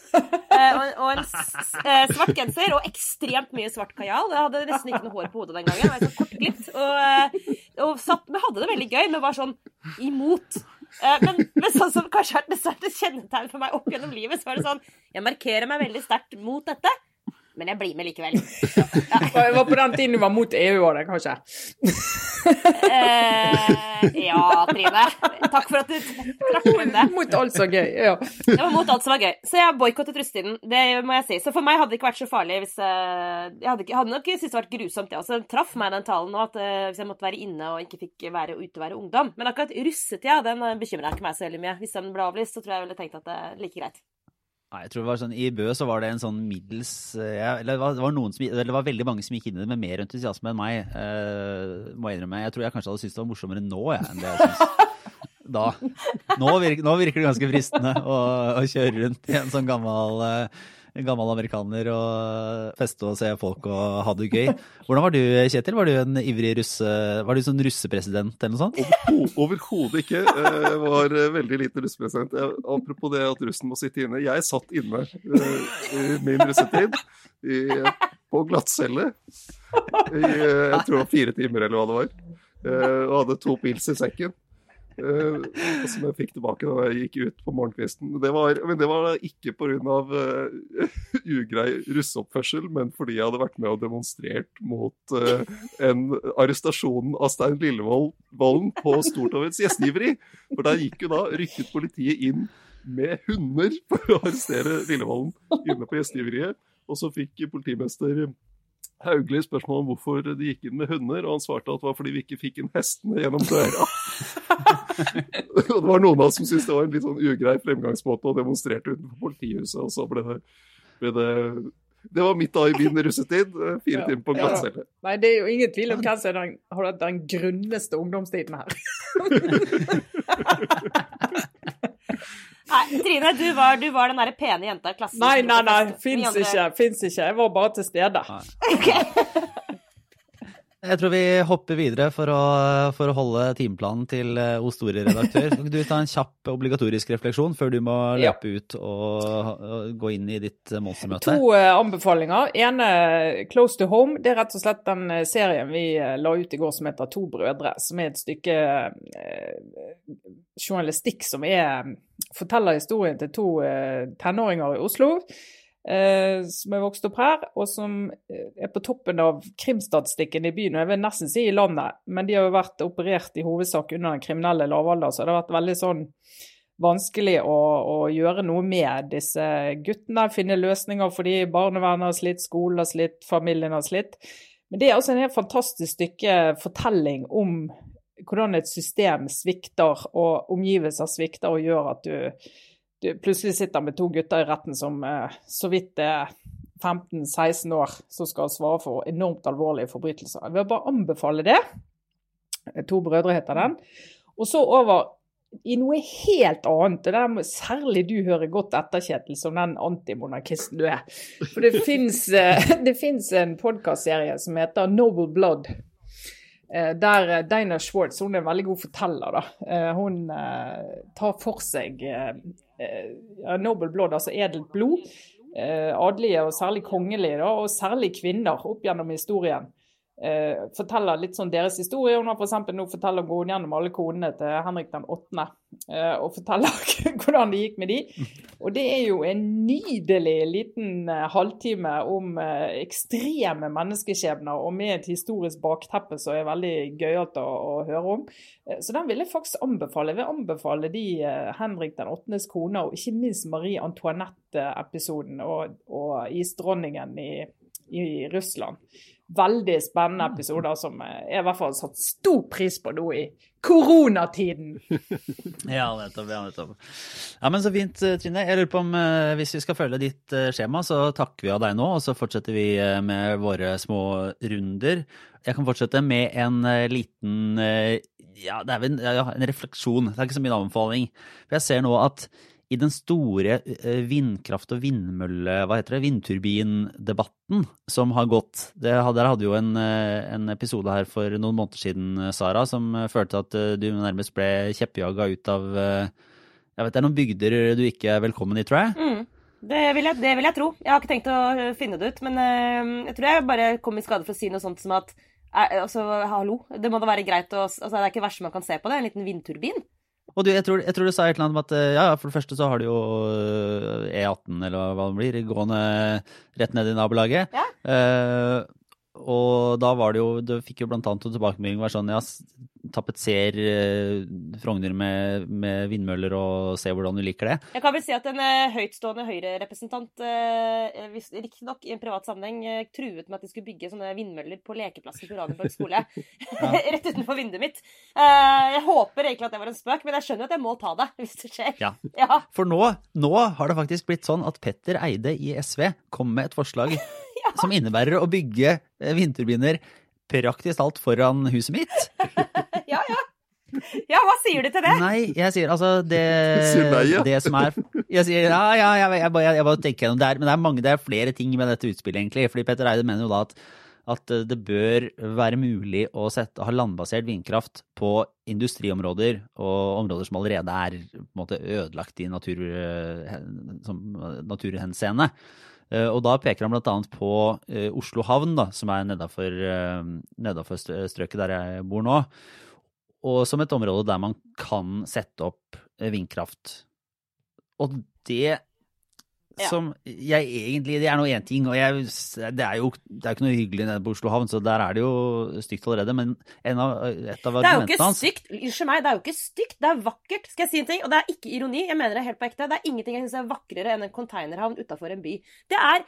Eh, og, en eh, svart genser og ekstremt mye svart kajal. Jeg hadde nesten ikke noe hår på hodet den gangen. Jeg var så kortklipt. Og, eh, og satt, men hadde det veldig gøy, men var sånn imot. Eh, men, men sånn som kanskje har vært dessverre et kjennetegn for meg opp gjennom livet, så var det sånn Jeg markerer meg veldig sterkt mot dette. Men jeg blir med likevel. Det var på den tiden du var mot EU-året, kanskje? Eh, ja, Trine. Takk for at du trakk inn det. Mot alt som var gøy. Ja. Det var mot alt som var gøy. Så jeg har boikottet russetiden. Det må jeg si. Så for meg hadde det ikke vært så farlig hvis eh, Jeg hadde, ikke, hadde nok syntes det vært grusomt, det også. Den traff meg, den talen nå, at eh, hvis jeg måtte være inne og ikke fikk være ute og være ungdom. Men akkurat russetida, den eh, bekymra ikke meg så veldig mye. Hvis den ble avlyst, så tror jeg jeg ville tenkt at det er like greit. Nei, jeg tror det var sånn, I Bø så var det en sånn middels eh, ja, Eller det var, det var noen som, eller det var veldig mange som gikk inn i det med mer entusiasme enn meg. eh, må jeg innrømme. Jeg tror jeg kanskje hadde syntes det var morsommere nå jeg, enn det jeg syns da. Nå virker, nå virker det ganske fristende å, å kjøre rundt i en sånn gammel, eh, gammel amerikaner og feste og se folk og ha det gøy. Hvordan var du, Kjetil? Var du en ivrig russe... Var du sånn russepresident eller noe sånt? Overho- Overhodet ikke. Jeg var eh, veldig lite russepresident. Apropos det at russen må sitte inne. Jeg satt inne eh, i min russetid på glattcelle i eh, jeg tror det var fire timer eller hva det var. Eh, Og hadde to pils i sekken. Eh, som jeg fikk tilbake da jeg gikk ut på morgenkvisten. Det var, men det var ikke pga. Uh, ugrei russeoppførsel, men fordi jeg hadde vært med og demonstrert mot eh, en arrestasjon av Stein Lillevolden på Stortovets gjestgiveri. For der gikk jo da, rykket politiet inn med hunder for å arrestere Lillevolden inne på gjestgiveriet. Og så fikk politimester Hauglie spørsmål om hvorfor de gikk inn med hunder, og han svarte at det var fordi vi ikke fikk inn hestene gjennom døra. og det var noen av oss som syntes det var en litt sånn ugrei fremgangsmåte og demonstrerte utenfor politihuset, og så ble det, ble det det var midt da i min russetid. eh, Fire Ja. timer på Ja. glattcelle. Nei, det er jo ingen tvil om hvem som har hatt den grunneste ungdomstiden her. Nei, Trine, du var, du var den derre pene jenta i klassen. Nei, nei, nei. Fins ikke. Fins ikke. Jeg var bare til stede. Jeg tror vi hopper videre for å, for å holde timeplanen til eh, O store redaktør. Kan du ta en kjapp obligatorisk refleksjon før du må Ja. løpe ut og, og gå inn i ditt eh, monstermøte? To eh, anbefalinger. ene, 'Close to Home'. Det er rett og slett den serien vi la ut i går som heter 'To brødre'. Som er et stykke eh, journalistikk som er, forteller historien til to eh, tenåringer i Oslo. Eh, som er vokst opp her, og som eh, er på toppen av krimstatistikken i byen. og Jeg vil nesten si i landet, men de har jo vært operert i hovedsak under den kriminelle lavalder, så det har vært veldig sånn vanskelig å, å gjøre noe med disse guttene. Finne løsninger fordi barnevernet har slitt, skolen har slitt, familien har slitt. Men det er altså en helt fantastisk stykke fortelling om hvordan et system svikter og omgivelser svikter og gjør at du, du plutselig sitter med to gutter i retten som eh, så vidt er 15-16 år, som skal svare for enormt alvorlige forbrytelser. Jeg vil bare anbefale det. To brødre heter den. Og så over i noe helt annet. og Der må særlig du høre godt etter, Kjetil, som den antimonarkisten du er. For det fins en podkastserie som heter Noble Blood. eh, Der Dina Schwartz, hun er en veldig god forteller, da. Eh, Hun eh, tar for seg eh, eh, ja, Noble Blood, altså edelt blod. eh, Adelige, og særlig kongelige, og særlig kvinner opp gjennom historien eh, forteller litt sånn deres historie. Hun har for nå forteller hun gjennom alle konene til Henrik den 8. Eh, og forteller hvordan det gikk med de. Og det er jo en nydelig liten eh, halvtime om eh, ekstreme menneskeskjebner, og med et historisk bakteppe som er veldig gøyalt å, å høre om. Eh, så den vil jeg faktisk anbefale. Jeg vil anbefale de eh, Henrik den 8.s kone, og ikke minst Marie Antoinette-episoden og, og isdronningen i, i Russland veldig spennende episoder som jeg i hvert fall har satt stor pris på nå i koronatiden. Ja, nettopp. Ja, nettopp. Ja, men Så fint, eh, Trine. Jeg lurer på om eh, Hvis vi skal følge ditt eh, skjema, så takker vi av deg nå, og så fortsetter vi eh, med våre små runder. Jeg kan fortsette med en eh, liten eh, ja, det er vel en, ja, en refleksjon. Det er ikke så en anbefaling. For jeg ser nå at i den store eh, vindkraft- og vindmølle... Hva heter det? Vindturbindebatten som har gått. Det, dere hadde jo en, eh, en episode her for noen måneder siden, eh, Sara, som følte at du nærmest ble kjeppjaga ut av Jeg vet det er noen bygder du ikke er velkommen i, tror jeg. Mm. Det vil, jeg, det vil jeg tro. Jeg har ikke tenkt å finne det ut. Men jeg tror jeg bare kom i skade for å si noe sånt som at altså, hallo, det må da være greit å altså, Det er ikke det verste man kan se på det, en liten vindturbin. Og du, jeg, tror, jeg tror du sa et eller annet om at eh, ja, for det første så har du jo eh, E18, eller hva det blir, gående rett ned i nabolaget. Ja. Eh, og da var det jo Du fikk jo blant annet en tilbakemelding var sånn ja, tapetser eh, Frogner med, med vindmøller og se hvordan du liker det. Jeg kan vel si at en eh, høytstående Høyre-representant, uh, riktignok i en privat sammenheng, eh, truet med at de skulle bygge sånne vindmøller på lekeplassen på Uranienborg skole. Rett utenfor vinduet mitt. Eh, jeg håper egentlig at det var en spøk, men jeg skjønner at jeg må ta det hvis det skjer. Ja. Ja. For nå, nå har det faktisk blitt sånn at Petter Eide i SV kom med et forslag som innebærer å bygge eh, vindturbiner praktisk talt foran huset mitt. ja, hva sier du til det? Nei, jeg sier altså det Sier nei, ja. Det som er Jeg sier ja, ja, jeg, jeg, bare- jeg, bare tenker gjennom det her. Men det er mange, det er flere ting med dette utspillet, egentlig. Fordi Petter Eide mener jo da at, at det bør være mulig å sette, ha landbasert vindkraft på industriområder og områder som allerede er på en måte ødelagt i natur, eh, naturhenseende. Eh, Og da peker han bl.a. på eh, Oslo havn, da, som er nedafor, eh, nedafor strøket der jeg bor nå og som et område der man kan sette opp eh, vindkraft. Og det Ja. som jeg egentlig Det er nå én ting, og jeg, det er jo det er ikke noe hyggelig nede på Oslo havn, så der er det jo stygt allerede. Men en av, et av Det er jo ikke stygt. Unnskyld meg, det er jo ikke stygt. Det er vakkert. Skal jeg si en ting? Og det er ikke ironi. Jeg mener det helt på ekte. Det er ingenting jeg syns er vakrere enn en konteinerhavn utafor en by. Det er,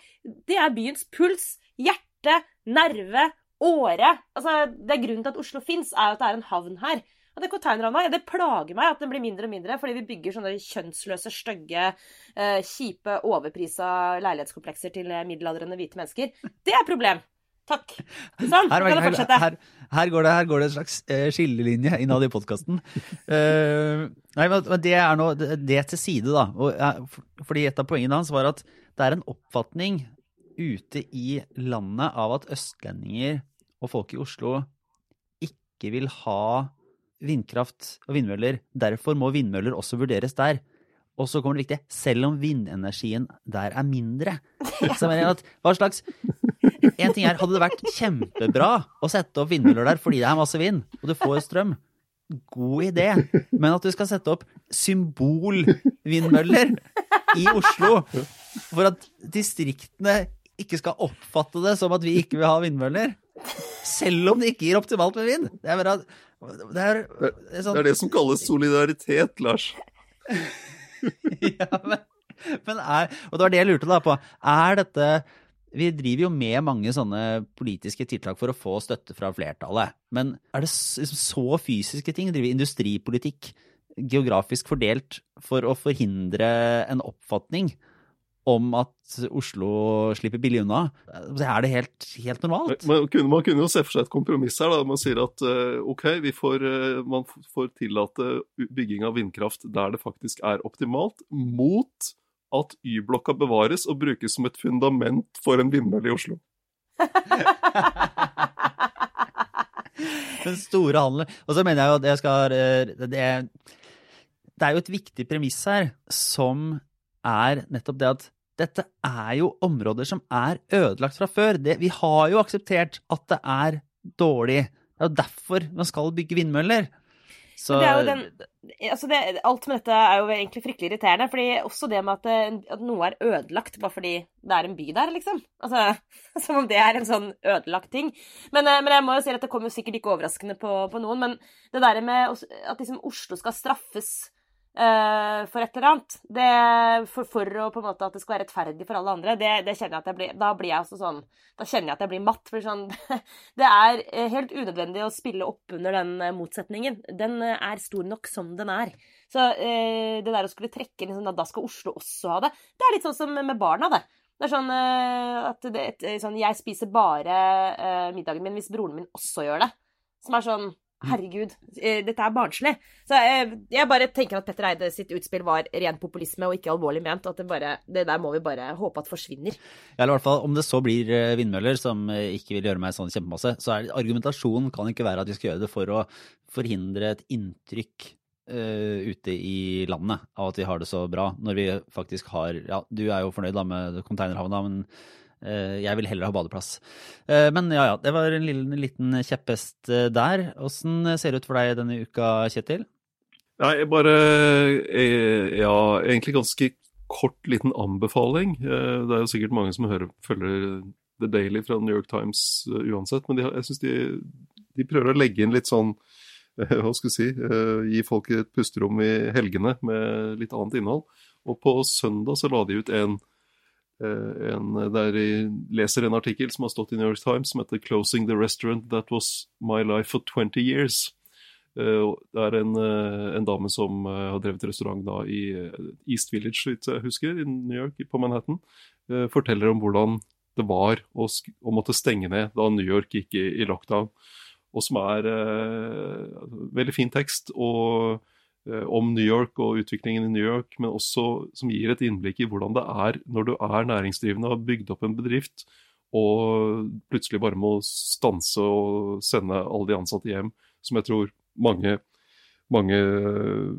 det er byens puls, hjerte, nerve, åre. Altså, det er Grunnen til at Oslo fins, er jo at det er en havn her. Og det containerhavna, ja, det plager meg at den blir mindre og mindre, fordi vi bygger sånne kjønnsløse, stygge, eh, kjipe, overprisa leilighetskomplekser til eh, middelaldrende hvite mennesker. Det er problem. Takk. Sånn, her, kan du fortsette. her, her, går det, her går det en slags eh, skillelinje innad i podkasten. nei, men men det er nå det, til side, da. Og, eh, fordi et av poengene hans var at det er en oppfatning ute i landet av at østlendinger og folk i Oslo ikke vil ha vindkraft og vindmøller. Derfor må vindmøller også vurderes der. Og så kommer det viktige, selv om vindenergien der er mindre. Så mener jeg at, hva slags En ting er, hadde det vært kjempebra å sette opp vindmøller der fordi det er masse vind, og du får strøm. God idé. Men at du skal sette opp symbolvindmøller i Oslo for at distriktene ikke skal oppfatte det som at vi ikke vil ha vindmøller, selv om det ikke gir optimalt med vind. Det er bare det er, det er Det sånn, er det som kalles solidaritet, Lars. ja, men, men er, og det var det jeg lurte da på. Er dette Vi driver jo med mange sånne politiske tiltak for å få støtte fra flertallet. Men er det liksom så fysiske ting? Driver industripolitikk geografisk fordelt for å forhindre en oppfatning om at Oslo slipper billig unna? Er det helt, helt normalt? Man kunne, man kunne jo se for seg et kompromiss her. da, Man sier at eh, ok, vi får, eh, man får tillate bygging av vindkraft der det faktisk er optimalt, mot at Y-blokka bevares og brukes som et fundament for en vindmølle i Oslo. Den store handelen. Og så mener jeg jo at jeg skal eh, det, det er jo et viktig premiss her, som er nettopp det at dette er jo områder som er ødelagt fra før. Det, vi har jo akseptert at det er dårlig. Det er jo derfor man skal bygge vindmøller. Så den, altså det, alt med dette er jo egentlig fryktelig irriterende. fordi Også det med at, det, at noe er ødelagt bare fordi det er en by der, liksom. Altså, Som om det er en sånn ødelagt ting. Men, eh, men jeg må jo si at det kommer sikkert ikke overraskende på, på noen. Men det der med at liksom Oslo skal straffes eh, for et eller annet, det, for, for å på en måte at det skal være rettferdig for alle andre, det, det kjenner jeg at jeg blir Da blir jeg også sånn Da kjenner jeg at jeg blir matt. For sånn Det er eh, helt unødvendig å spille opp under den eh, motsetningen. Den eh, er stor nok som den er. Så eh, det der å skulle trekke liksom, da skal Oslo også ha det, det er litt sånn som med barna, det. Det er sånn eh, at det, sånn, jeg spiser bare eh, middagen min hvis broren min også gjør det. Som er sånn Herregud, eh, dette er barnslig. Så jeg, jeg bare tenker at Petter Eide sitt utspill var ren populisme og ikke alvorlig ment. Og at det, bare, det der må vi bare håpe at forsvinner. Ja, eller i hvert fall, Om det så blir eh, vindmøller som eh, ikke vil gjøre meg sånn kjempemasse, så er argumentasjonen kan ikke være at vi skal gjøre det for å forhindre et inntrykk uh, ute i landet av at vi har det så bra, når vi faktisk har Ja, du er jo fornøyd da med containerhavna, men eh, jeg vil heller ha badeplass. Eh, men ja ja, det var en liten, liten kjepphest eh, der. Åssen ser det ut for deg denne uka, Kjetil? Nei, jeg bare eh, Ja, egentlig ganske kort liten anbefaling. Eh, Det er jo sikkert mange som hører, følger The Daily fra New York Times eh, uansett, men de, jeg syns de, de prøver å legge inn litt sånn eh, Hva skal vi si eh, Gi folk et pusterom i helgene med litt annet innhold. Og på søndag så la de ut en eh, en, der jeg leser en artikkel som har stått i New York Times som heter 'Closing the restaurant that was my life for 20 years'. Eh, Det er en, eh, en dame som eh, har drevet restaurant da i eh, East Village, så vidt jeg husker, i New York, på Manhattan. eh, Forteller om hvordan det var å, å måtte stenge ned da New York gikk i, i lockdown. Og som er eh, veldig fin tekst og, eh, om New York og utviklingen i New York, men også som gir et innblikk i hvordan det er når du er næringsdrivende og har bygd opp en bedrift, og plutselig bare må stanse og sende alle de ansatte hjem, som jeg tror mange, mange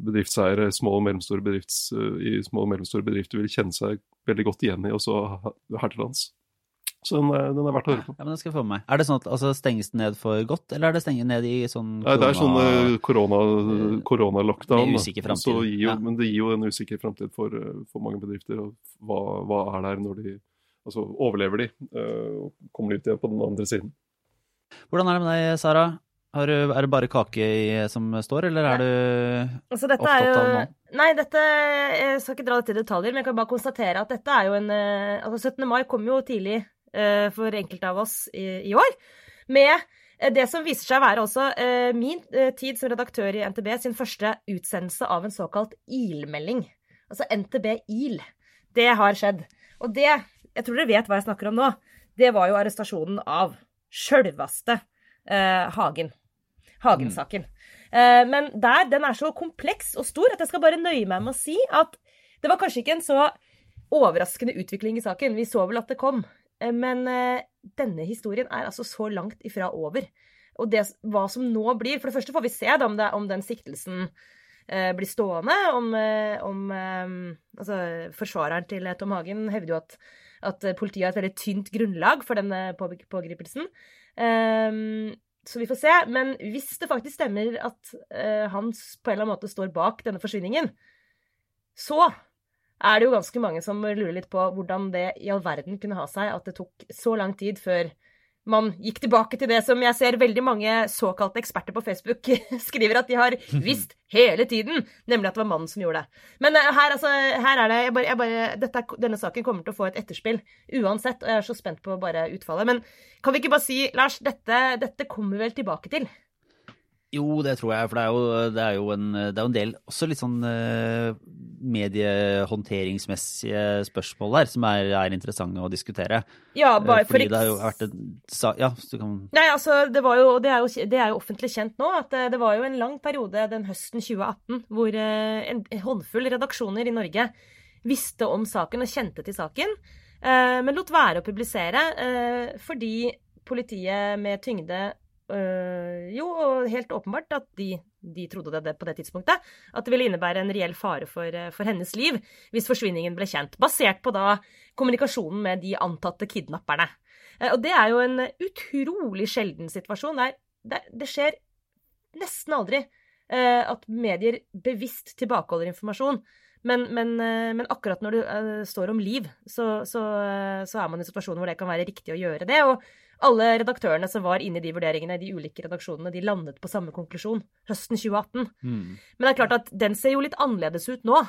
bedriftseiere små og bedrifts, i små og mellomstore bedrifter vil kjenne seg veldig godt igjen i, også her til lands. Så den er, den er verdt å høre på. Ja, men det skal jeg få med meg. Er det sånn at altså, stenges den ned for godt, eller er det stengt ned i sånn korona... Nei, det er sånn korona- koronalockdown. Så gir jo, Ja. Men det gir jo en usikker framtid for, eh, for mange bedrifter. og Hva, hva er der når de Altså, overlever de eh, og kommer de ut igjen på den andre siden? Hvordan er det med deg, Sara? Har du, er det bare kake i, som står, eller er du Altså, dette Opptatt er jo av noe? Nei, dette Jeg skal ikke dra dette i detaljer, men jeg kan bare konstatere at dette er jo en eh, Altså, 17. mai kom jo tidlig for enkelte av oss i, i år. Med eh, det som viser seg å være også eh, min eh, tid som redaktør i NTB sin første utsendelse av en såkalt IL-melding. Altså NTB IL. Det har skjedd. Og det, jeg tror dere vet hva jeg snakker om nå, det var jo arrestasjonen av sjølvaste eh, Hagen. Hagen-saken. Eh, men der, den er så kompleks og stor at jeg skal bare nøye meg med å si at det var kanskje ikke en så overraskende utvikling i saken. Vi så vel at det kom. Eh, Men eh, denne historien er altså så langt ifra over. Og det, hva som nå blir For det første får vi se om, det, om den siktelsen eh, blir stående. Om, eh, om Altså, forsvareren til Tom Hagen hevder jo at, at politiet har et veldig tynt grunnlag for denne pågripelsen. Eh, så vi får se. Men hvis det faktisk stemmer at eh, han på en eller annen måte står bak denne forsvinningen, så er det jo ganske mange som lurer litt på hvordan det i all verden kunne ha seg at det tok så lang tid før man gikk tilbake til det som jeg ser veldig mange såkalte eksperter på Facebook skriver at de har visst hele tiden, nemlig at det var mannen som gjorde det. Men eh, her, altså, her er det jeg bare, jeg bare, dette, Denne saken kommer til å få et etterspill uansett, og jeg er så spent på bare utfallet. Men kan vi ikke bare si, Lars, dette, dette kommer vi vel tilbake til? Jo, det tror jeg, for det er jo, det er jo, en, det er en del også litt sånn eh, mediehåndteringsmessige spørsmål der som er, er interessante å diskutere. Ja, Eh, bare for Fordi for det har jo vært en Ja, så du kan Nei, altså, det, var jo, det, er jo, det er jo offentlig kjent nå at eh, det var jo en lang periode den høsten 2018 hvor eh, en håndfull redaksjoner i Norge visste om saken og kjente til saken, men lot være å publisere fordi politiet med tyngde øh, jo, og helt åpenbart at de, de trodde det, på det tidspunktet, at det ville innebære en reell fare for, eh, for hennes liv hvis forsvinningen ble kjent, basert på da kommunikasjonen med de antatte kidnapperne. Eh, Og det er jo en utrolig sjelden situasjon. Der, det, det skjer nesten aldri eh, at medier bevisst tilbakeholder informasjon. Men, men, men akkurat når det uh, står om liv, så, så, så er man i en situasjon hvor det kan være riktig å gjøre det. Og alle redaktørene som var inne i de vurderingene i de ulike redaksjonene, de landet på samme konklusjon høsten 2018. mm. Men det er klart at den ser jo litt annerledes ut nå,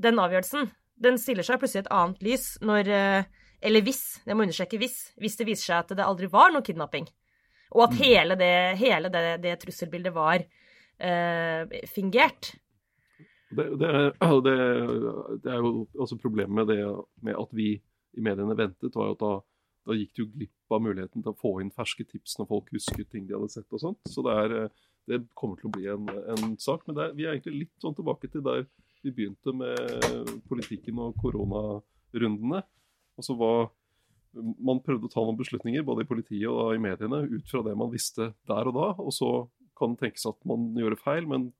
den avgjørelsen. Den stiller seg plutselig et annet lys når eh, Eller hvis, jeg må understreke hvis, hvis det viser seg at det aldri var noe kidnapping. Og at hele det, hele det, det trusselbildet var eh, fingert. Det, det, er, det er jo også problemet med det med at vi i mediene ventet, var jo at da, da gikk du glipp av muligheten til å få inn ferske tips når folk husket ting de hadde sett og sånt. Så det, er, det kommer til å bli en, en sak. Men er, vi er egentlig litt sånn tilbake til der vi begynte med politikken og koronarundene. Altså hva Man prøvde å ta noen beslutninger både i politiet og i mediene ut fra det man visste der og da. Og så kan det tenkes at man gjør feil, men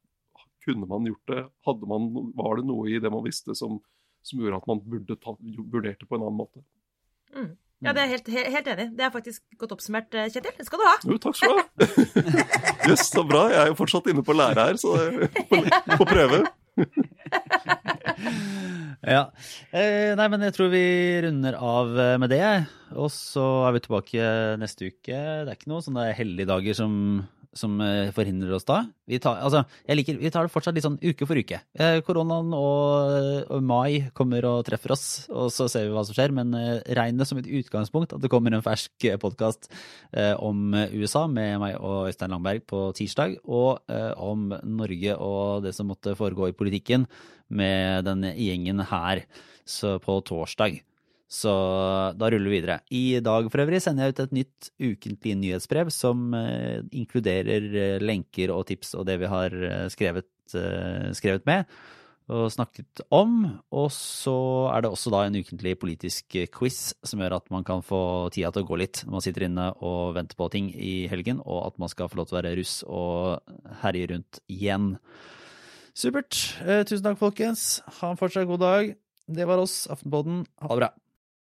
kunne man gjort det? Man, var det noe i det man visste som, som gjorde at man burde ta, vurdert det på en annen måte? Mm. Ja, det er helt, he- helt enig. Det er faktisk godt oppsummert, eh, Kjetil. Det skal du ha. Jo, takk skal du ha. Jøss, så bra. Jeg er jo fortsatt inne på lære her, så på, på prøve. Ja. Eh, nei, men jeg tror vi runder av eh, med det. Og så er vi tilbake neste uke. Det er ikke noen sånne hellige dager som, som eh, forhindrer oss da. Vi tar, altså, liker, vi tar det fortsatt litt sånn uke for uke. Eh, koronaen og, og mai kommer og treffer oss, og så ser vi hva som skjer. Men eh, regn det som et utgangspunkt at det kommer en fersk podkast om USA med meg og Øystein Langberg på tirsdag, og om Norge og det som måtte foregå i politikken med den gjengen her på torsdag. Så da ruller vi videre. I dag for øvrig sender jeg ut et nytt ukentlig nyhetsbrev som eh, inkluderer eh, lenker og tips og det vi har eh, skrevet, eh, skrevet med og snakket om. Og så er det også da en ukentlig politisk quiz som gjør at man kan få tida til å gå litt når man sitter inne og venter på ting i helgen, og at man skal få lov til å være russ og herje rundt igjen. Supert. Eh, tusen takk, folkens. Ha en fortsatt god dag. Det var oss, Aftenpodden. Ha det bra.